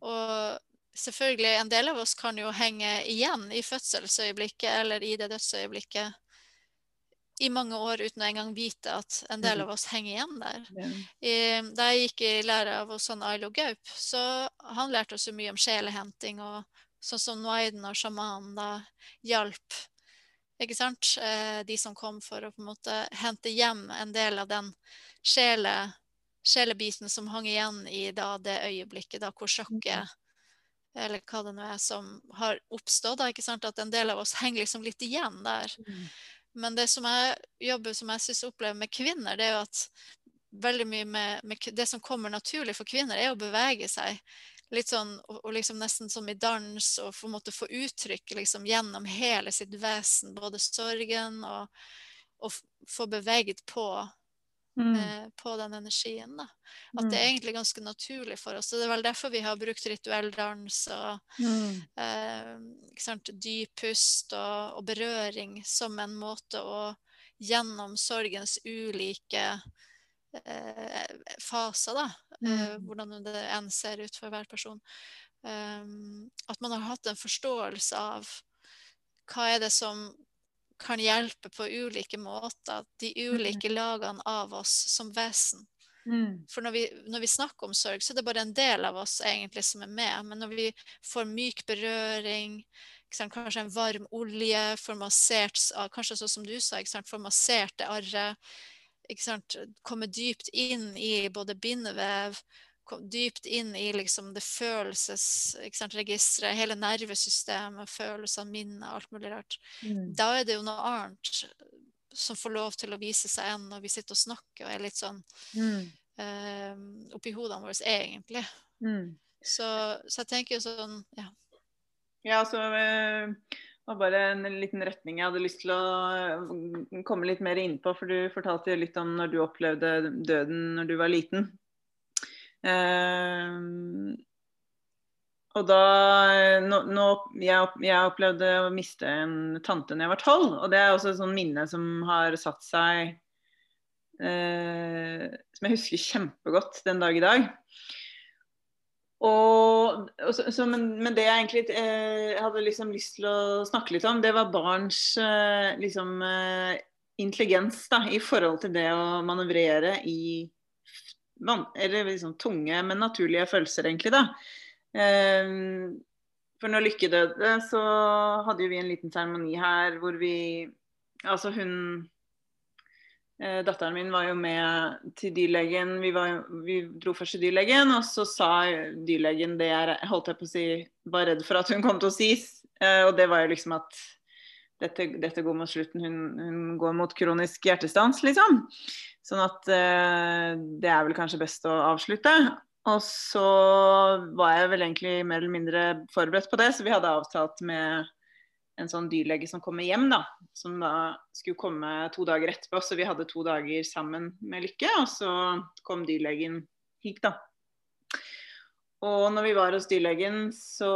og selvfølgelig, en del av oss kan jo henge igjen i fødselsøyeblikket eller i det dødsøyeblikket i mange år uten å engang vite at en del av oss henger igjen der. I, da jeg gikk i lære av sånn Ailo Gaup, så han lærte oss mye om sjelehenting og sånn som Noaiden og sjamanen da hjalp ikke sant? Eh, de som kom for å på en måte hente hjem en del av den sjele, sjelebiten som hang igjen i da det øyeblikket da hvor sjokket eller hva det nå er som har oppstått. At en del av oss henger liksom litt igjen der. Men det som jeg jobber som jeg syns opplever med kvinner, det er jo at veldig mye med, med det som kommer naturlig for kvinner, er å bevege seg. Litt sånn, og, liksom nesten som i dans, og på en måte få uttrykk liksom gjennom hele sitt vesen, både sorgen og, og få beveget på Mm. eh, på den energien. da. At det er egentlig ganske naturlig for oss. og Det er vel derfor vi har brukt rituell dans og Mm. eh, sant, dyp pust og, og berøring som en måte å gjennom sorgens ulike eh, faser, da, eh, Mm. hvordan det enn ser ut for hver person, eh, at man har hatt en forståelse av hva er det som kan hjelpe på ulike måter, de ulike lagene av oss som vesen. Mm. For når vi, når vi snakker om sorg, så er det bare en del av oss egentlig som er med. Men når vi får myk berøring, sant, kanskje en varm olje, får massert, ah, kanskje sånn som du sa, ikke sant, får massert det arret, ikke sant, komme dypt inn i både bindevev, dypt inn i liksom det følelses, ikke sant, registeret, hele nervesystemet, følelsene, minnet, alt mulig rart Mm. da er det jo noe annet som får lov til å vise seg enn når vi sitter og snakker og er litt sånn Mm. eh, oppi hodene våre, egentlig. Mm. Så, så jeg tenker jo sånn Ja. Ja, altså Det var bare en liten retning jeg hadde lyst til å eh, komme litt mer innpå. For du fortalte litt om når du opplevde døden når du var liten. Eh, og da nå, nå, jeg, jeg opplevde å miste en tante da jeg var tolv. Og det er også et sånt minne som har satt seg eh, Som jeg husker kjempegodt den dag i dag. Og, og så, så, men, men det jeg egentlig eh, hadde liksom lyst til å snakke litt om, det var barns eh, liksom, eh, intelligens da, i forhold til det å manøvrere i eller liksom tunge, men naturlige følelser, egentlig. da. Eh, for når Lykke døde, så hadde jo vi en liten seremoni her hvor vi Altså hun eh, Datteren min var jo med til dyrlegen. Vi, var, vi dro først til dyrlegen, og så sa dyrlegen det jeg holdt jeg på å si var redd for at hun kom til å si. Eh, og det var jo liksom at dette, dette går mot slutten. Hun, hun går mot kronisk hjertestans, liksom. Sånn at eh, det er vel kanskje best å avslutte. Og så var jeg vel egentlig mer eller mindre forberedt på det, så vi hadde avtalt med en sånn dyrlege som kommer hjem, da. Som da skulle komme to dager etterpå. Så vi hadde to dager sammen med Lykke, og så kom dyrlegen hit, da. Og når vi var hos dyrlegen, så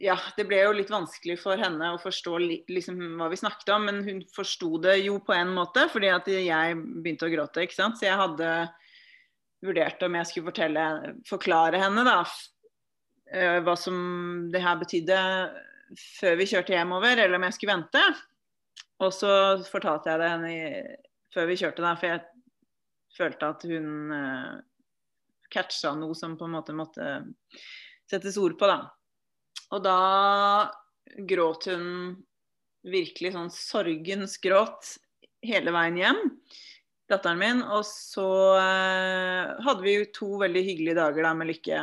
ja, det ble jo litt vanskelig for henne å forstå liksom, hva vi snakket om, men hun forsto det jo på en måte, fordi at jeg begynte å gråte. ikke sant? Så jeg hadde vurdert om jeg skulle fortelle, forklare henne da, eh, hva som det her betydde før vi kjørte hjemover, eller om jeg skulle vente. Og så fortalte jeg det henne før vi kjørte, da, for jeg følte at hun eh, catcha noe som på en måte måtte settes ord på. da. Og da gråt hun virkelig sånn sorgens gråt hele veien hjem, datteren min. Og så eh, hadde vi jo to veldig hyggelige dager da med Lykke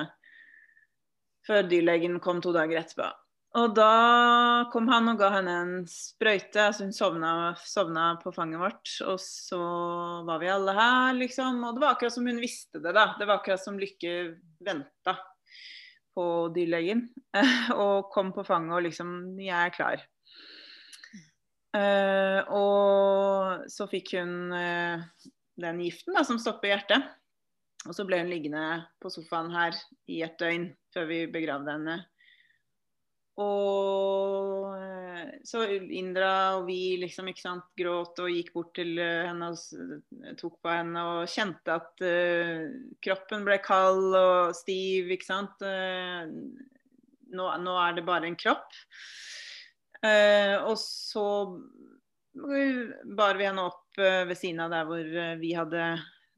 før dyrlegen kom to dager etterpå. Og da kom han og ga henne en sprøyte. altså Hun sovna, sovna på fanget vårt. Og så var vi alle her, liksom. Og det var akkurat som hun visste det, da. Det var akkurat som Lykke venta på dyrlegen. og kom på fanget og liksom Jeg er klar. Eh, og så fikk hun eh, den giften da, som stopper hjertet. Og så ble hun liggende på sofaen her i et døgn før vi begravde henne. Og eh, så Indra og vi liksom, ikke sant, gråt og gikk bort til eh, henne og tok på henne og kjente at uh, kroppen ble kald og stiv, ikke sant. Uh, nå, nå er det bare en kropp. Uh, og så bar vi henne opp ved siden av der hvor vi hadde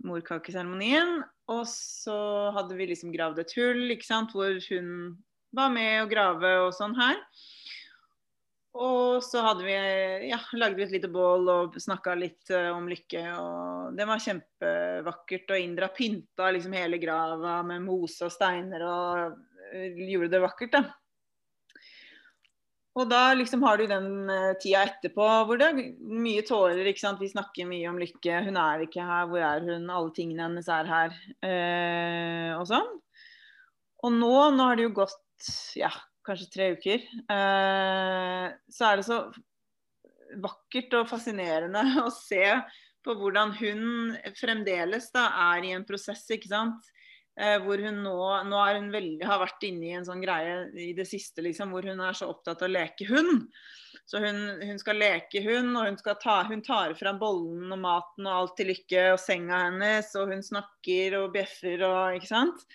morkakeseremonien. Og så hadde vi liksom gravd et hull, ikke sant, hvor hun var med å grave og sånn her. Og så hadde vi, ja, lagde vi et lite bål og snakka litt eh, om lykke. Og det var kjempevakkert. Og Indra pynta liksom hele grava med mose og steiner og eh, gjorde det vakkert, da. Og da liksom har du den eh, tida etterpå hvor det er mye tårer. ikke sant? Vi snakker mye om lykke. Hun er ikke her. Hvor er hun? Alle tingene hennes er her. Eh, og sånn. Og nå, nå har det jo gått ja, kanskje tre uker. Eh, så er det så vakkert og fascinerende å se på hvordan hun fremdeles da er i en prosess, ikke sant. Eh, hvor hun nå, nå hun veldig, har vært inne i en sånn greie i det siste liksom, hvor hun er så opptatt av å leke hund. Så hun, hun skal leke hund, og hun, ta, hun tar fram bollen og maten og alt til Lykke og senga hennes, og hun snakker og bjeffer og ikke sant.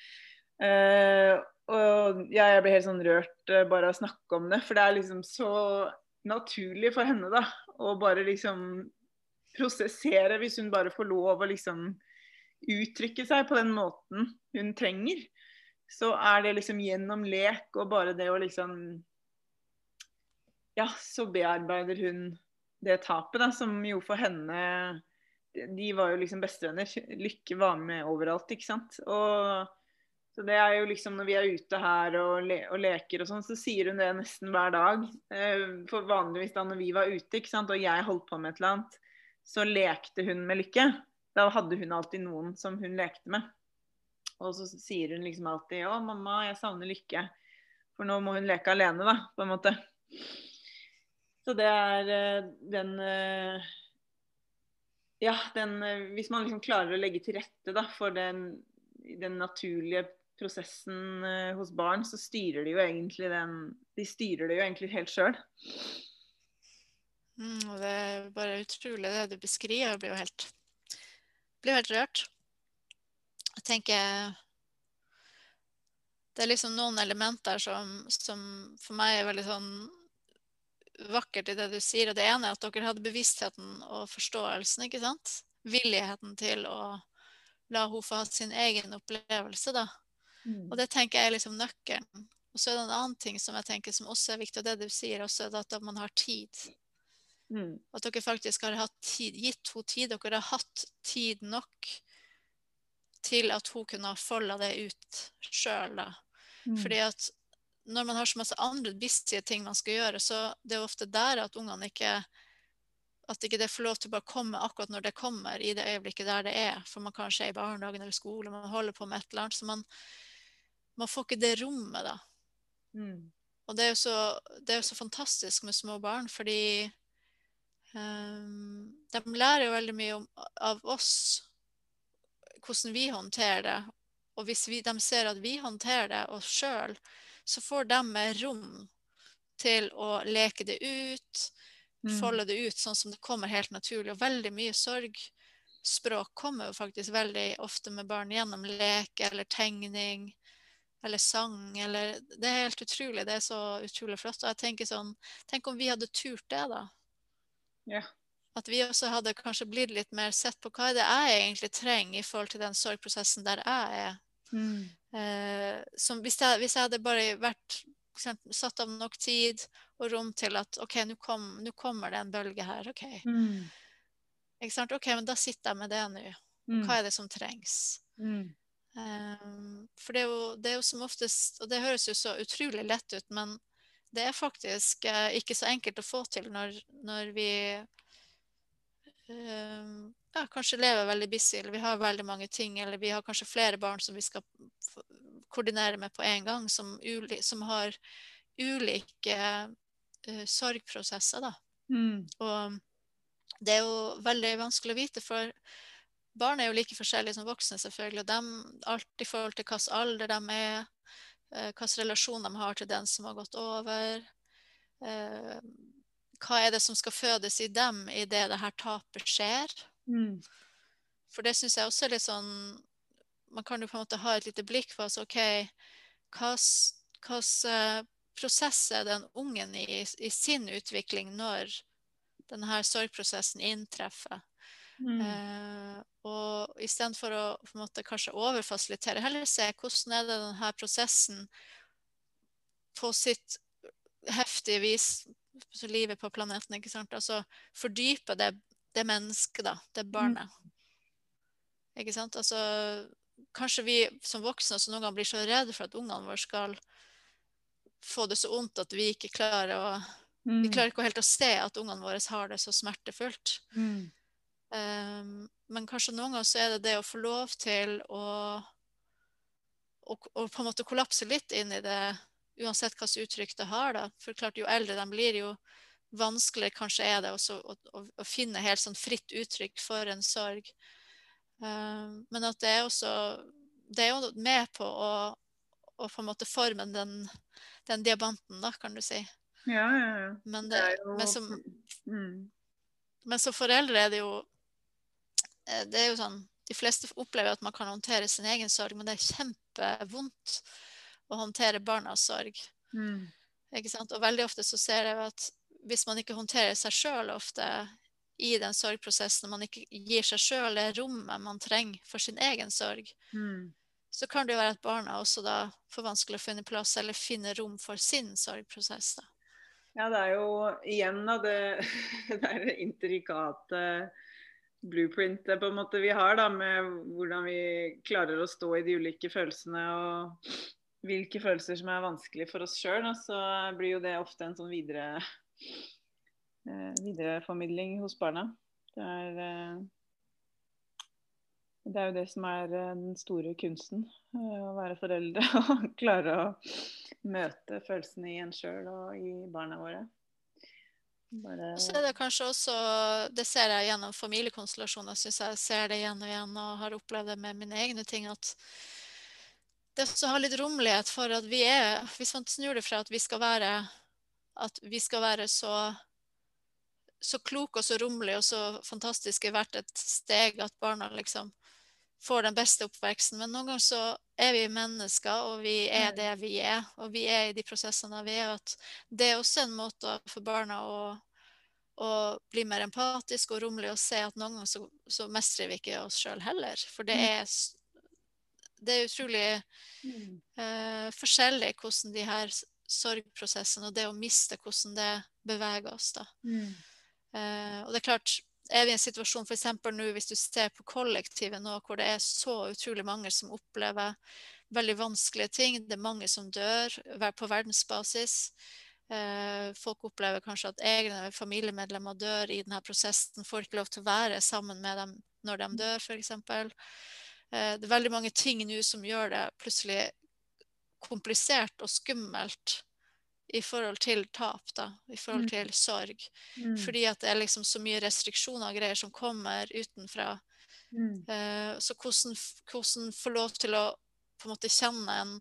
Eh, og ja, jeg blir helt sånn rørt eh, bare av å snakke om det, for det er liksom så naturlig for henne da, å bare liksom prosessere hvis hun bare får lov å liksom uttrykke seg på den måten hun trenger, så er det liksom gjennom lek og bare det å liksom Ja, så bearbeider hun det tapet, da, som jo for henne De var jo liksom bestevenner. Lykke var med overalt, ikke sant. Og så det er jo liksom Når vi er ute her og, le og leker og sånn, så sier hun det nesten hver dag. Eh, for vanligvis da når vi var ute ikke sant, og jeg holdt på med et eller annet, så lekte hun med Lykke da hadde hun alltid noen som hun lekte med. Og så sier hun liksom alltid 'Å, mamma, jeg savner Lykke'. For nå må hun leke alene, da, på en måte. Så det er eh, den eh, Ja, den Hvis man liksom klarer å legge til rette da, for den, den naturlige prosessen hos barn, så styrer de jo egentlig den De styrer det jo egentlig helt sjøl. Mm, det er bare utrolig det du beskriver. blir jo helt blir helt rørt. Jeg tenker Det er liksom noen elementer som, som for meg er veldig sånn vakkert i det du sier. Og det ene er at dere hadde bevisstheten og forståelsen, ikke sant? Villigheten til å la henne få ha sin egen opplevelse, da. Mm. Og det tenker jeg er liksom nøkkelen. Og så er det en annen ting som jeg tenker som også er viktig, og det du sier også, er at man har tid. Mm. At dere faktisk har tid, gitt henne tid. Dere har hatt tid nok til at hun kunne ha folda det ut sjøl. Mm. Fordi at når man har så masse andre busy ting man skal gjøre, så det er ofte der at ungene ikke at ikke det får lov til å bare komme akkurat når det kommer, i det øyeblikket der det er. For man kanskje er i barnehagen eller skole, man holder på med et eller annet. Så man, man får ikke det rommet, da. Mm. Og det er, så, det er jo så fantastisk med små barn, fordi Um, de lærer jo veldig mye om, av oss, hvordan vi håndterer det. Og hvis vi, de ser at vi håndterer det oss sjøl, så får de rom til å leke det ut, mm. folde det ut sånn som det kommer helt naturlig. Og veldig mye sorgspråk kommer jo faktisk veldig ofte med barn gjennom lek eller tegning eller sang. Eller, det er helt utrolig. Det er så utrolig flott. Og jeg tenker sånn Tenk om vi hadde turt det, da. Ja. At vi også hadde kanskje blitt litt mer sett på hva er det jeg egentlig trenger i forhold til den sorgprosessen der jeg er. Mm. Eh, hvis, jeg, hvis, jeg, hadde bare vært eksempel, satt av nok tid og rom til at OK, nå kom, kommer det en bølge her. OK. Mm. Ikke sant? OK, men da sitter jeg med det nå. Mm. Hva er det som trengs? Um, for det er, jo, det er, jo, som oftest Og det høres jo så utrolig lett ut, men det er faktisk uh, ikke så enkelt å få til når, når vi um, ja, kanskje lever veldig busy, eller vi har veldig mange ting, eller vi har kanskje flere barn som vi skal koordinere med på en gang, som, uli, som har ulike uh, sorgprosesser. Da. Mm. Og det er jo veldig vanskelig å vite, for barn er jo like forskjellige som voksne, selvfølgelig. Og de, alt i forhold til hvilken alder de er, Eh, hvilken relasjon de har til den som har gått over. Eh, hva er det som skal fødes i dem idet det her tapet skjer? Mm. For det syns jeg også er litt sånn Man kan jo på en måte ha et lite blikk på altså, OK, hvilken eh, prosess er den ungen i, i sin utvikling når denne sorgprosessen inntreffer? Mm. Uh, og istedenfor å på en måte, kanskje overfasilitere, heller se hvordan er det denne prosessen på sitt heftige vis så livet på planeten. ikke sant? Altså fordype det, det mennesket, da. Det mm. barnet. Mm. Ikke sant? Altså Kanskje vi som voksne som noen ganger blir så redde for at ungene våre skal få det så vondt at vi ikke klarer å mm. Vi klarer ikke helt å se at ungene våre har det så smertefullt. Mm. Um, men kanskje noen ganger så er det det å få lov til å, å, å på en måte kollapse litt inn i det, uansett hvilket uttrykk det har. da. For klart, jo eldre de blir, jo vanskeligere kanskje er det også å, å, å finne helt sånn fritt uttrykk for en sorg. Eh, men at det er også Det er jo med på å, å på en måte forme den, den diamanten, da, kan du si. Ja, ja, ja. Men, Det det, jo men, som, mm. men som foreldre er det jo Det er jo sånn De fleste opplever at man kan håndtere sin egen sorg, men det er kjempevondt å håndtere barnas sorg. Mm. Ikke sant? Og veldig ofte så ser jeg at hvis man ikke håndterer seg sjøl ofte i den sorgprosessen, man ikke gir seg sjøl det rommet man trenger for sin egen sorg, Mm. så kan det jo være at barna også da får vanskelig å finne plass eller finne rom for sin sorgprosess. da. Ja, det er jo igjen da det, det er intrikate intrikate blueprintet på en måte vi har da, med hvordan vi klarer å stå i de ulike følelsene og hvilke følelser som er vanskelig for oss sjøl. Så blir jo det ofte en sånn videre eh, videreformidling hos barna. Det er, eh, det er jo det som er eh, den store kunsten. Å være foreldre og klare å møte følelsene i en sjøl og i barna våre. Bare, så er det kanskje også, det ser jeg gjennom familiekonstellasjoner, syns jeg ser det igjen og igjen, og har opplevd det med mine egne ting, at det også har litt rommelighet for at vi er Hvis man snur det fra at vi skal være at vi skal være så så kloke og så rommelige og så fantastiske hvert et steg at barna liksom får den beste oppveksten. Men noen ganger så er vi mennesker, og vi er Mm. det vi er. Og vi er i de prosessene vi er. At det er også en måte for barna å, å bli mer empatiske og rommelig og se at noen ganger så, så mestrer vi ikke oss sjøl heller. For det Mm. er, det er utrolig Mm. eh, forskjellig hvordan de her sorgprosessene og det å miste, hvordan det beveger oss. da. Mm. Eh, og det er klart, er vi i en situasjon f.eks. nå hvis du ser på kollektivet nå, hvor det er så utrolig mange som opplever veldig vanskelige ting. Det er mange som dør på verdensbasis. Eh, folk opplever kanskje at egne familiemedlemmer dør i denne prosessen. Får ikke lov til å være sammen med dem når de dør, f.eks. Eh, det er veldig mange ting nå som gjør det plutselig komplisert og skummelt i forhold til tap, da, i forhold Mm. til sorg. Mm. Fordi at det er liksom så mye restriksjoner og greier som kommer utenfra. Mm. Uh, så hvordan, hvordan få lov til å på en måte kjenne en,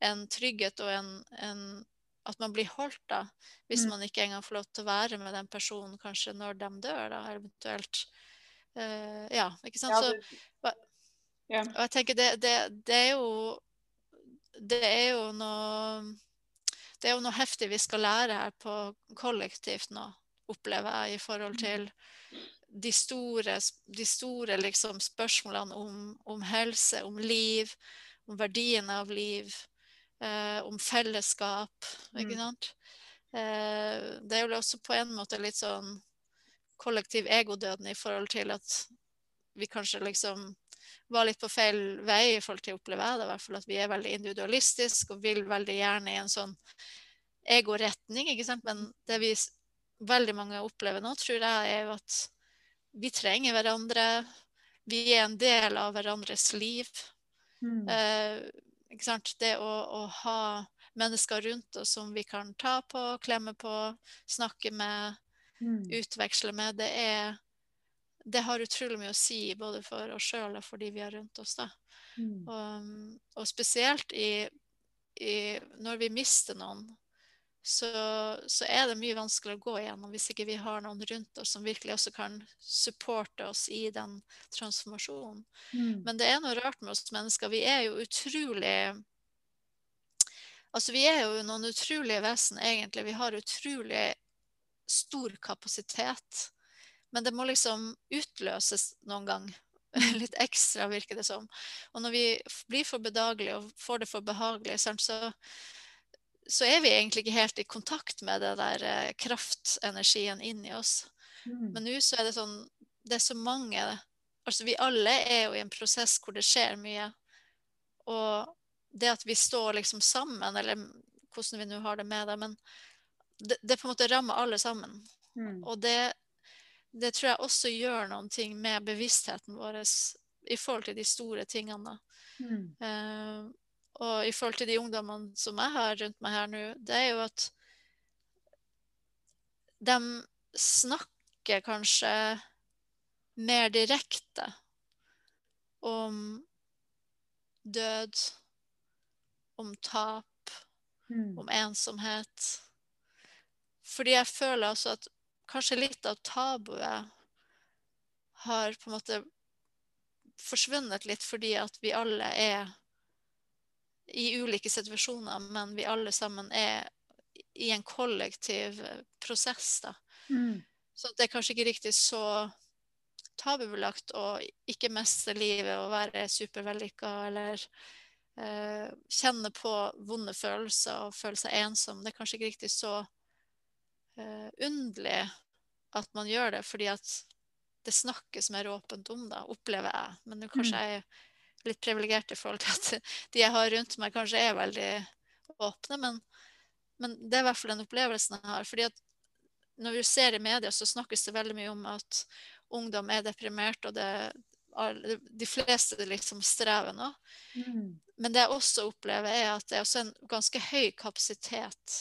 en trygghet og en, en At man blir holdt, da. Hvis Mm. man ikke engang får lov til å være med den personen kanskje når de dør, da, eventuelt. Uh, ja, ikke sant. Ja, Så, det- hva- ja. og jeg tenker det, det, det er jo Det er jo noe Det er jo noe heftig vi skal lære her på kollektivt nå, opplever jeg, i forhold til de store, de store liksom, spørsmålene om, om helse, om liv, om verdien av liv, eh, om fellesskap, ikke Mm. sant? Eh, det er jo også på en måte litt sånn kollektiv egodøden i forhold til at vi kanskje liksom var litt på feil vei i forhold til å oppleve det, i hvert fall at vi er veldig individualistiske og vil veldig gjerne i en sånn egoretning, ikke sant. Men det vi veldig mange opplever nå, tror jeg, er at vi trenger hverandre. Vi er en del av hverandres liv. Mm. Eh, ikke sant? Det å, å ha mennesker rundt oss som vi kan ta på, klemme på, snakke med, Mm. utveksle med, det er det har utrolig mye å si både for oss sjøl og for de vi har rundt oss. da. Mm. Og, og spesielt i, i, når vi mister noen, så, så er det mye vanskelig å gå igjennom hvis ikke vi har noen rundt oss som virkelig også kan supporte oss i den transformasjonen. Mm. Men det er noe rart med oss mennesker. Vi er jo utrolig Altså, vi er jo noen utrolige vesen, egentlig. Vi har utrolig stor kapasitet. Men det må liksom utløses noen gang. Litt ekstra, virker det som. Og når vi blir for bedagelige og får det for behagelig, så, så er vi egentlig ikke helt i kontakt med det der eh, kraftenergien inni oss. Mm. Men nå så er det sånn Det er så mange Altså, vi alle er jo i en prosess hvor det skjer mye. Og det at vi står liksom sammen, eller hvordan vi nå har det med det, men det, det på en måte rammer alle sammen. Mm. Og det, det tror jeg også gjør noen ting med bevisstheten vår i forhold til de store tingene. Mm. Uh, og i forhold til de ungdommene som jeg har rundt meg her nå, det er jo at de snakker kanskje mer direkte om død, om tap, Mm. om ensomhet. Fordi jeg føler også at kanskje litt av tabuet har på en måte forsvunnet litt fordi at vi alle er i ulike situasjoner, men vi alle sammen er i en kollektiv prosess, da. Mm. Så det er kanskje ikke riktig så tabubelagt å ikke mestre livet og være supervellykka eller eh, kjenne på vonde følelser og føle seg ensom. Det er kanskje ikke riktig så eh, underlig at man gjør det, fordi at det snakkes mer åpent om det, opplever jeg. Men kanskje jeg er litt privilegert i forhold til at de jeg har rundt meg, kanskje er veldig åpne. Men, men det er i hvert fall den opplevelsen jeg har. fordi at når vi ser i media, så snakkes det veldig mye om at ungdom er deprimert, og det, er, de fleste liksom strever nå. Mm. Men det jeg også opplever, er at det er også en ganske høy kapasitet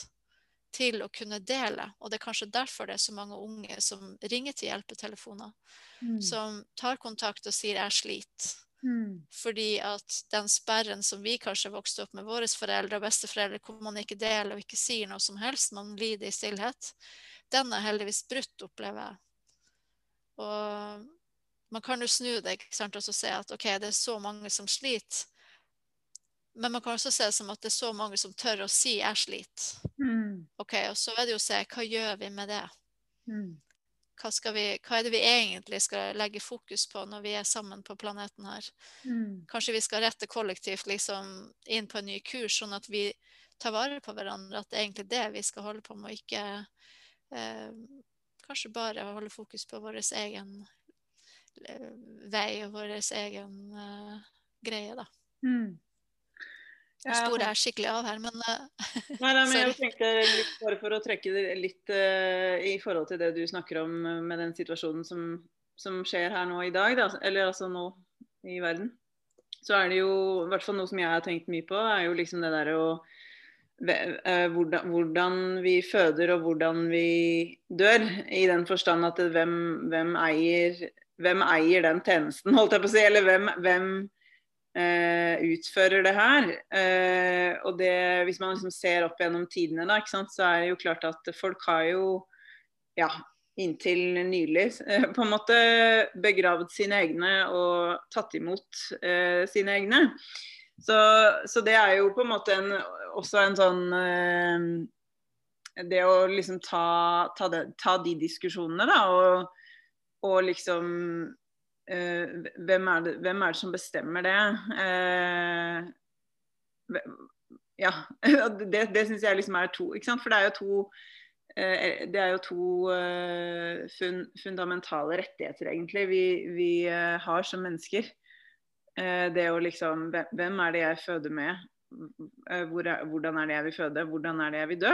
til å kunne dele. Og det er kanskje derfor det er så mange unge som ringer til hjelpetelefoner, Mm. som tar kontakt og sier 'jeg sliter'. Mm. Fordi at den sperren som vi kanskje vokste opp med våre foreldre og besteforeldre, hvor man ikke deler og ikke sier noe som helst, man lider i stillhet, den er heldigvis brutt, opplever jeg. Og man kan jo snu det ikke sant, og så se at ok, det er så mange som sliter. Men man kan også se det som at det er så mange som tør å si 'jeg sliter'. Mm. Ok, Og så er det jo å se hva gjør vi med det? Mm. Hva, vi, hva er det vi egentlig skal legge fokus på når vi er sammen på planeten her? Mm. Kanskje vi skal rette kollektivt liksom inn på en ny kurs, sånn at vi tar vare på hverandre. At det er egentlig det vi skal holde på med, og ikke eh, kanskje bare holde fokus på vår egen eh, vei og vår egen eh, greie, da. Mm. Ja, sporer jeg skikkelig av her, men eh, Nei, nei, men jeg tenkte litt bare for å trekke det litt uh, i forhold til det du snakker om eh, med den situasjonen som, som skjer her nå i dag, da, eller altså nå i verden. Så er det jo, i hvert fall noe som jeg har tenkt mye på, er jo liksom det derre å hvordan, hvordan vi føder og hvordan vi dør. I den forstand at hvem, hvem, eier, hvem eier den tjenesten, holdt jeg på å si. Eller hvem, hvem utfører det her. Eh, og det, hvis man liksom ser opp gjennom tidene, da, ikke sant, så er det jo klart at folk har jo ja, inntil nylig eh, på en måte begravd sine egne og tatt imot eh, sine egne. Så, så det er jo på en måte en, også en sånn eh, Det å liksom ta, ta, det, ta de diskusjonene, da, og, og liksom eh, hvem, er det, hvem er det som bestemmer det? Eh, ja, det, det syns jeg liksom er to, ikke sant? For det er jo to eh, det er jo to eh, fun, fundamentale rettigheter, egentlig, vi, vi eh, har som mennesker. Eh, det å liksom hvem, er det jeg føder med? Eh, hvor er, hvordan er det jeg vil føde? Hvordan er det jeg vil dø?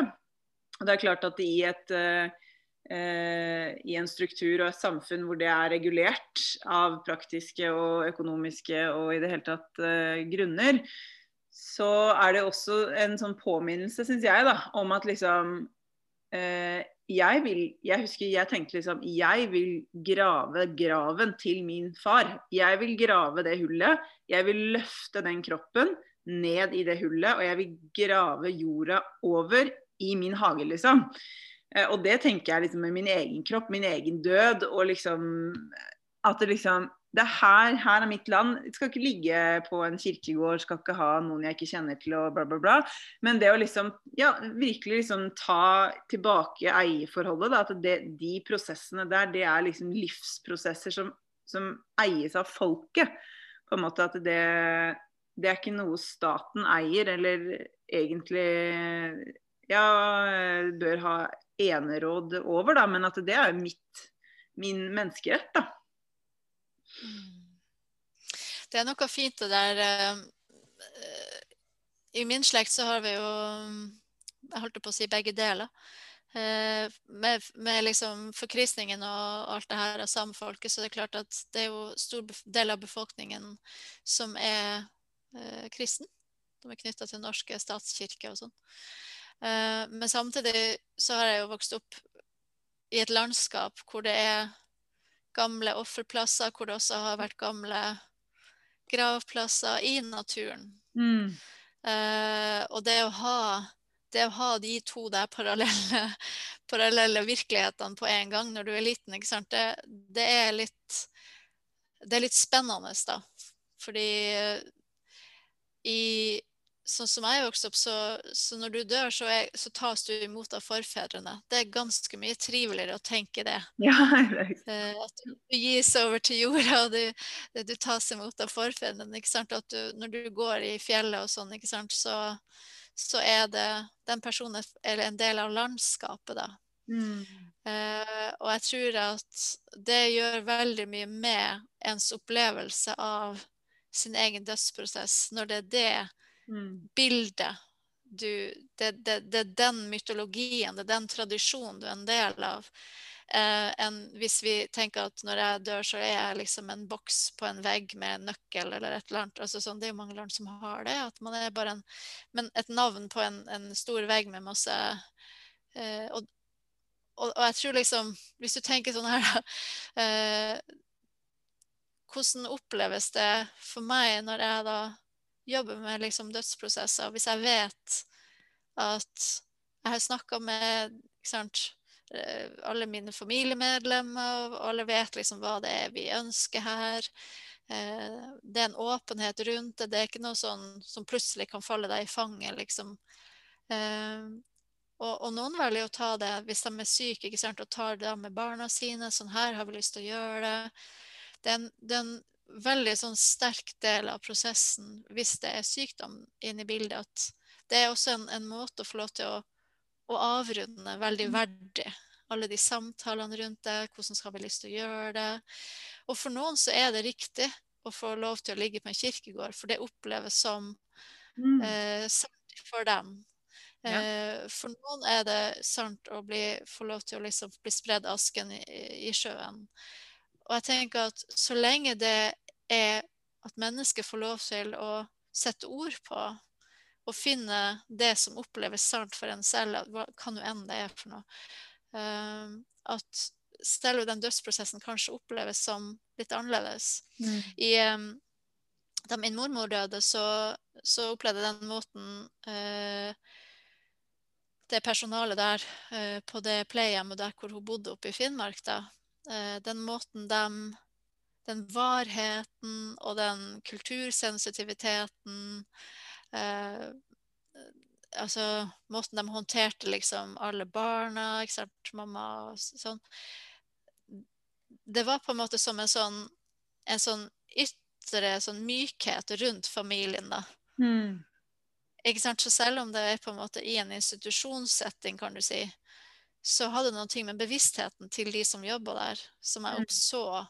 Og det er klart at i et eh, eh, i en struktur og et samfunn hvor det er regulert av praktiske og økonomiske og i det hele tatt eh, grunner, så er det også en sånn påminnelse, syns jeg, da, om at liksom eh, jeg vil Jeg husker jeg tenkte liksom Jeg vil grave graven til min far. Jeg vil grave det hullet. Jeg vil løfte den kroppen ned i det hullet, og jeg vil grave jorda over i min hage, liksom. Eh, og det tenker jeg liksom med min egen kropp, min egen død, og liksom At det liksom det er her, her er mitt land. Jeg skal ikke ligge på en kirkegård, skal ikke ha noen jeg ikke kjenner til og bla, bla, bla. Men det å liksom, ja, virkelig liksom ta tilbake eierforholdet, da, at det, de prosessene der, det er liksom livsprosesser som, som eies av folket. På en måte at det, det er ikke noe staten eier, eller egentlig ja, bør ha eneråd over, da, men at det er mitt, min menneskerett, da. Det er noe fint det der eh, I min slekt så har vi jo Jeg holdt på å si begge deler. Eh, Med, med liksom forkristningen og alt det her av samefolket, så det er klart at det er jo stor del av befolkningen som er eh, kristen. De er knytta til norske statskirker og sånn. Eh, men samtidig så har jeg jo vokst opp i et landskap hvor det er gamle offerplasser, hvor det også har vært gamle gravplasser i naturen. Mm. Uh, og det å ha det å ha de to der parallelle, parallelle virkelighetene på en gang når du er liten? Det, det er litt det er litt spennende, da. Fordi uh, i Sånn som jeg vokste opp, så, så når du dør, så, er, så, tas du imot av forfedrene. Det er ganske mye triveligere å tenke det. Ja, det er Eh, at du, du gis over til jorda, og du, du tas imot av forfedrene. At du, når du går i fjellet og sånn, så, så er det den personen er en del av landskapet, da. Mm. Eh, og jeg tror at det gjør veldig mye med ens opplevelse av sin egen dødsprosess, når det er det Mm. bildet du det, det, det er den mytologien, det er den tradisjonen du er en del av. Eh, en, hvis vi tenker at når jeg dør, så er jeg liksom en boks på en vegg med en nøkkel eller et eller annet. Altså sånn, det er jo mange land som har det. at man er bare en, Men et navn på en, en stor vegg med masse eh, og, og, og, jeg tror liksom Hvis du tenker sånn her, da eh, Hvordan oppleves det for meg når jeg da jobber med liksom dødsprosesser, hvis jeg vet at jeg har snakka med sant, eh, alle mine familiemedlemmer, og alle vet liksom hva det er vi ønsker her. Eh, det er en åpenhet rundt det. Det er ikke noe sånn som plutselig kan falle deg i fanget, liksom. Eh, og, og, noen velger å ta det hvis de er syke, ikke sant, og tar det med barna sine. Sånn her har vi lyst til å gjøre det. Det er veldig sånn sterk del av prosessen hvis det er sykdom inne i bildet. At det er også en, en måte å få lov til å, å avrunde veldig verdig. Alle de samtalene rundt det, hvordan skal vi lyst til å gjøre det. Og for noen så er det riktig å få lov til å ligge på en kirkegård, for det oppleves som Mm. eh, sant for dem. Ja. Eh, for noen er det sant å bli, få lov til å liksom bli spredd asken i, i sjøen. Og jeg tenker at så lenge det er at mennesket får lov til å sette ord på og finne det som oppleves sant for en selv, hva kan jo enn det er for noe, eh, at selv den dødsprosessen kanskje oppleves som litt annerledes. Mm. I, um, da min mormor døde, så, så opplevde jeg den måten eh, det personalet der eh, på det pleiehjemmet der hvor hun bodde oppe i Finnmark, da, den måten de Den varheten og den kultursensitiviteten eh, Altså måten de håndterte liksom alle barna, ikke sant, mamma og sånn Det var på en måte som en sånn, en sånn ytre sånn mykhet rundt familien, da. Mm. Ikke sant? Så selv om det er på en måte i en institusjonssetting, kan du si, så hadde det noe med bevisstheten til de som jobba der, som jeg Mm. oppså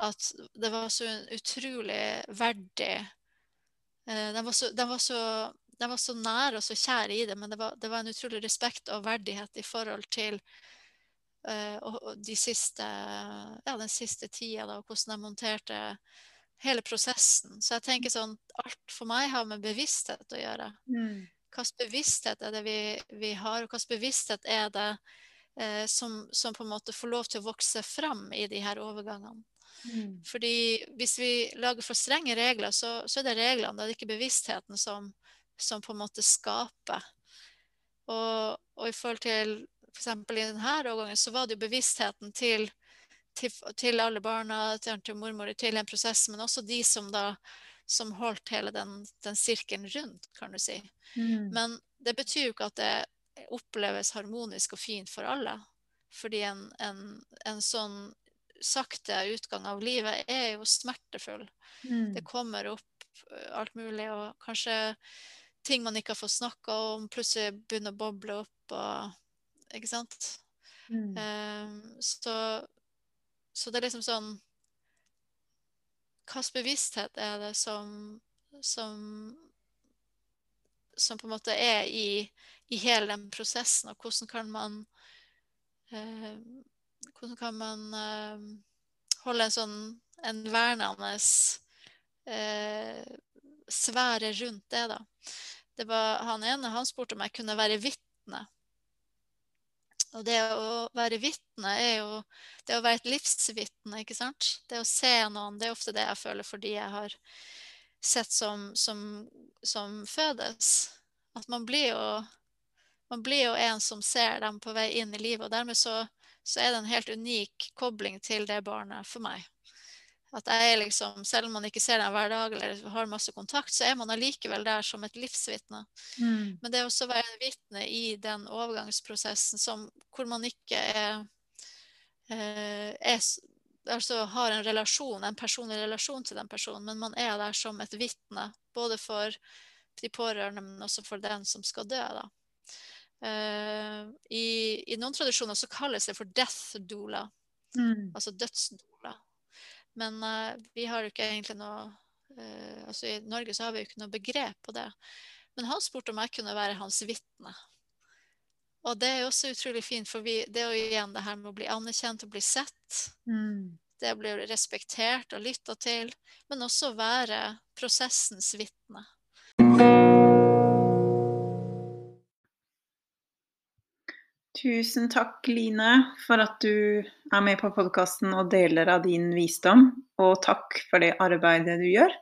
at det var så utrolig verdig. Eh, De var så, de var så, de var så nære og så kjære i det, men det var, det var en utrolig respekt og verdighet i forhold til og de siste, ja, den siste tida, da, og hvordan de monterte hele prosessen. Så jeg tenker sånn Alt for meg har med bevissthet å gjøre. Mm. Hvilken bevissthet er det vi, vi har, og hvilken bevissthet er det eh, som, som på en måte får lov til å vokse fram i de her overgangene. Mm. Fordi hvis vi lager for strenge regler, så, så er det reglene, det er ikke bevisstheten som, som på en måte skaper. Og, og i forhold til f.eks. i denne årgangen, så var det jo bevisstheten til, til, til alle barna, til, til mormor, til en prosess, men også de som da som holdt hele den, den sirkelen rundt, kan du si. Mm. Men det betyr jo ikke at det oppleves harmonisk og fint for alle. Fordi en, en, en sånn sakte utgang av livet er jo smertefull. Mm. Det kommer opp alt mulig, og kanskje ting man ikke har fått snakka om, plutselig begynner å boble opp. Og, ikke sant? Mm. Um, så, så det er liksom sånn Hvilken bevissthet er det som, som som på en måte er i, i hele den prosessen, og hvordan kan man eh, Hvordan kan man eh, holde en sånn en vernende eh, sfære rundt det, da. Det var han ene han spurte om jeg kunne være vitne. Og det å være vitne er jo det å være et livsvitne, ikke sant? Det å se noen, det er ofte det jeg føler fordi jeg har sett som, som, som fødes. At man blir jo man blir jo en som ser dem på vei inn i livet, og dermed så, så er det en helt unik kobling til det barnet for meg. At jeg er liksom, Selv om man ikke ser dem hver dag eller har masse kontakt, så er man allikevel der som et livsvitne. Mm. Men det å også være vitne i den overgangsprosessen som, hvor man ikke er, eh, er altså har en relasjon, en personlig relasjon til den personen, men man er der som et vitne. Både for de pårørende, men også for den som skal dø. da. Eh, i, I noen tradisjoner så kalles det for death doula, Mm. altså dødsdoula. Men uh, vi har jo ikke egentlig noe uh, altså I Norge så har vi jo ikke noe begrep på det. Men han spurte om jeg kunne være hans vitne. Og det er jo også utrolig fint, for vi, det er jo igjen det her med å bli anerkjent og bli sett. Mm. Det å bli respektert og lytta til, men også være prosessens vitne. Tusen takk, Line, for at du er med på podkasten og deler av din visdom. Og takk for det arbeidet du gjør.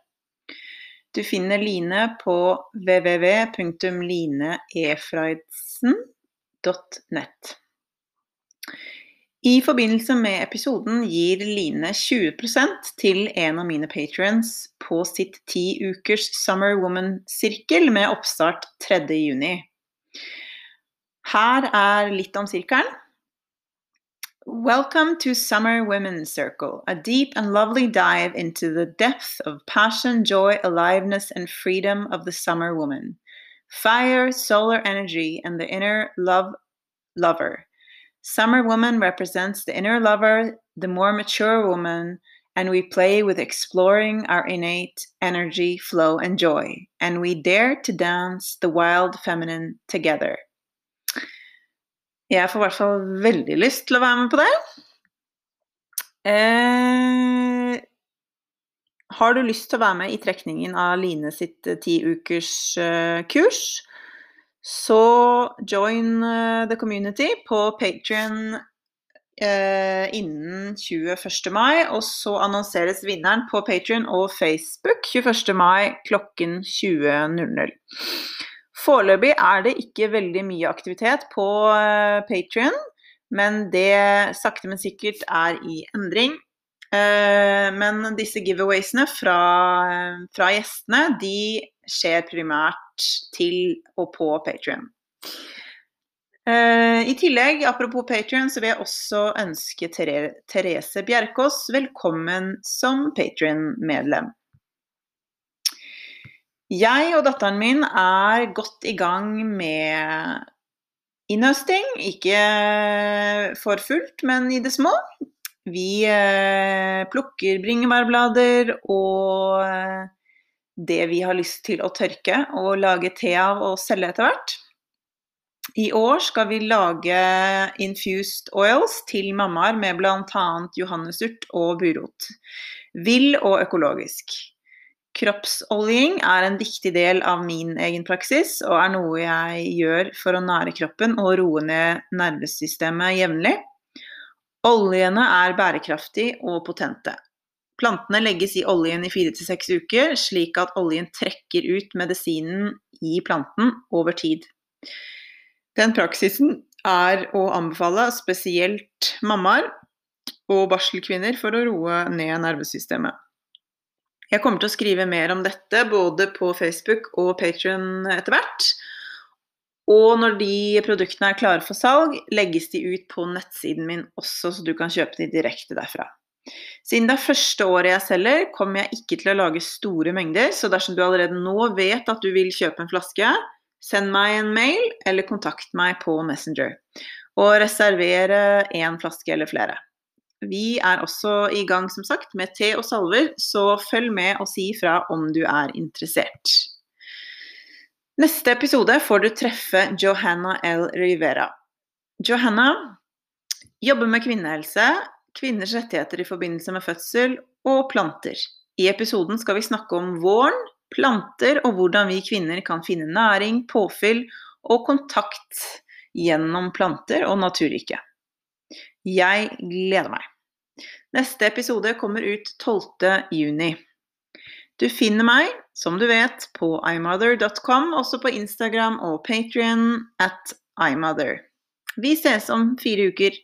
Du finner Line på www.lineefreidsen.nett. I forbindelse med episoden gir Line 20% til en av mine patrions på sitt ti ukers Summer Woman-sirkel med oppstart 3. Her er litt om sirkelen. Welcome to Summer Women's Circle, a deep and lovely dive into the depth of passion, joy, aliveness, and freedom of the summer woman. Fire, solar energy, and the inner love lover. Summer woman represents the inner lover, the more mature woman, and we play with exploring our innate energy, flow, and joy. And we dare to dance the wild feminine together. Jeg får i hvert fall veldig lyst til å være med på det. Eh, har du lyst til å være med i trekningen av Line sitt eh, ti ukers eh, kurs, så join eh, the community på Patrion eh, innen 21. mai, og så annonseres vinneren på Patrion og Facebook 21. mai klokken 20.00. Foreløpig er det ikke veldig mye aktivitet på uh, Patrion, men det sakte, men sikkert er i endring. Eh, men disse giveawaysene fra, fra gjestene, de skjer primært til og på Patrion. Eh, I tillegg, apropos Patrion, så vil jeg også ønske Therese Bjerkås velkommen som Patrion-medlem. Jeg og datteren min er godt i gang med innhøsting. Ikke for fullt, men i det små. Vi eh, plukker bringebærblader og eh, det vi har lyst til å tørke og lage te av og selge etter hvert. I år skal vi lage infused oils til mammaer med bl.a. johannesurt og burot. Vill og økologisk. Kroppsoljing er en viktig del av min egen praksis, og er noe jeg gjør for å nære kroppen og roe ned nervesystemet jevnlig. Oljene er bærekraftige og potente. Plantene legges i oljen i fire til seks uker, slik at oljen trekker ut medisinen i planten over tid. Den praksisen er å anbefale spesielt mammaer og barselkvinner for å roe ned nervesystemet. Jeg kommer til å skrive mer om dette både på Facebook og Patreon etter hvert. Og når de produktene er klare for salg, legges de ut på nettsiden min også, så du kan kjøpe de direkte derfra. Siden det er første året jeg selger, kommer jeg ikke til å lage store mengder, så dersom du allerede nå vet at du vil kjøpe en flaske, send meg en mail eller kontakt meg på Messenger. Og reservere én flaske eller flere. Vi er også i gang som sagt med te og salver, så følg med og si ifra om du er interessert. Neste episode får du treffe Johanna L. Rivera. Johanna jobber med kvinnehelse, kvinners rettigheter i forbindelse med fødsel og planter. I episoden skal vi snakke om våren, planter og hvordan vi kvinner kan finne næring, påfyll og kontakt gjennom planter og naturriket. Jeg gleder meg. Neste episode kommer ut 12. juni. Du finner meg, som du vet, på imother.com, også på Instagram og Patrion at imother. Vi ses om fire uker.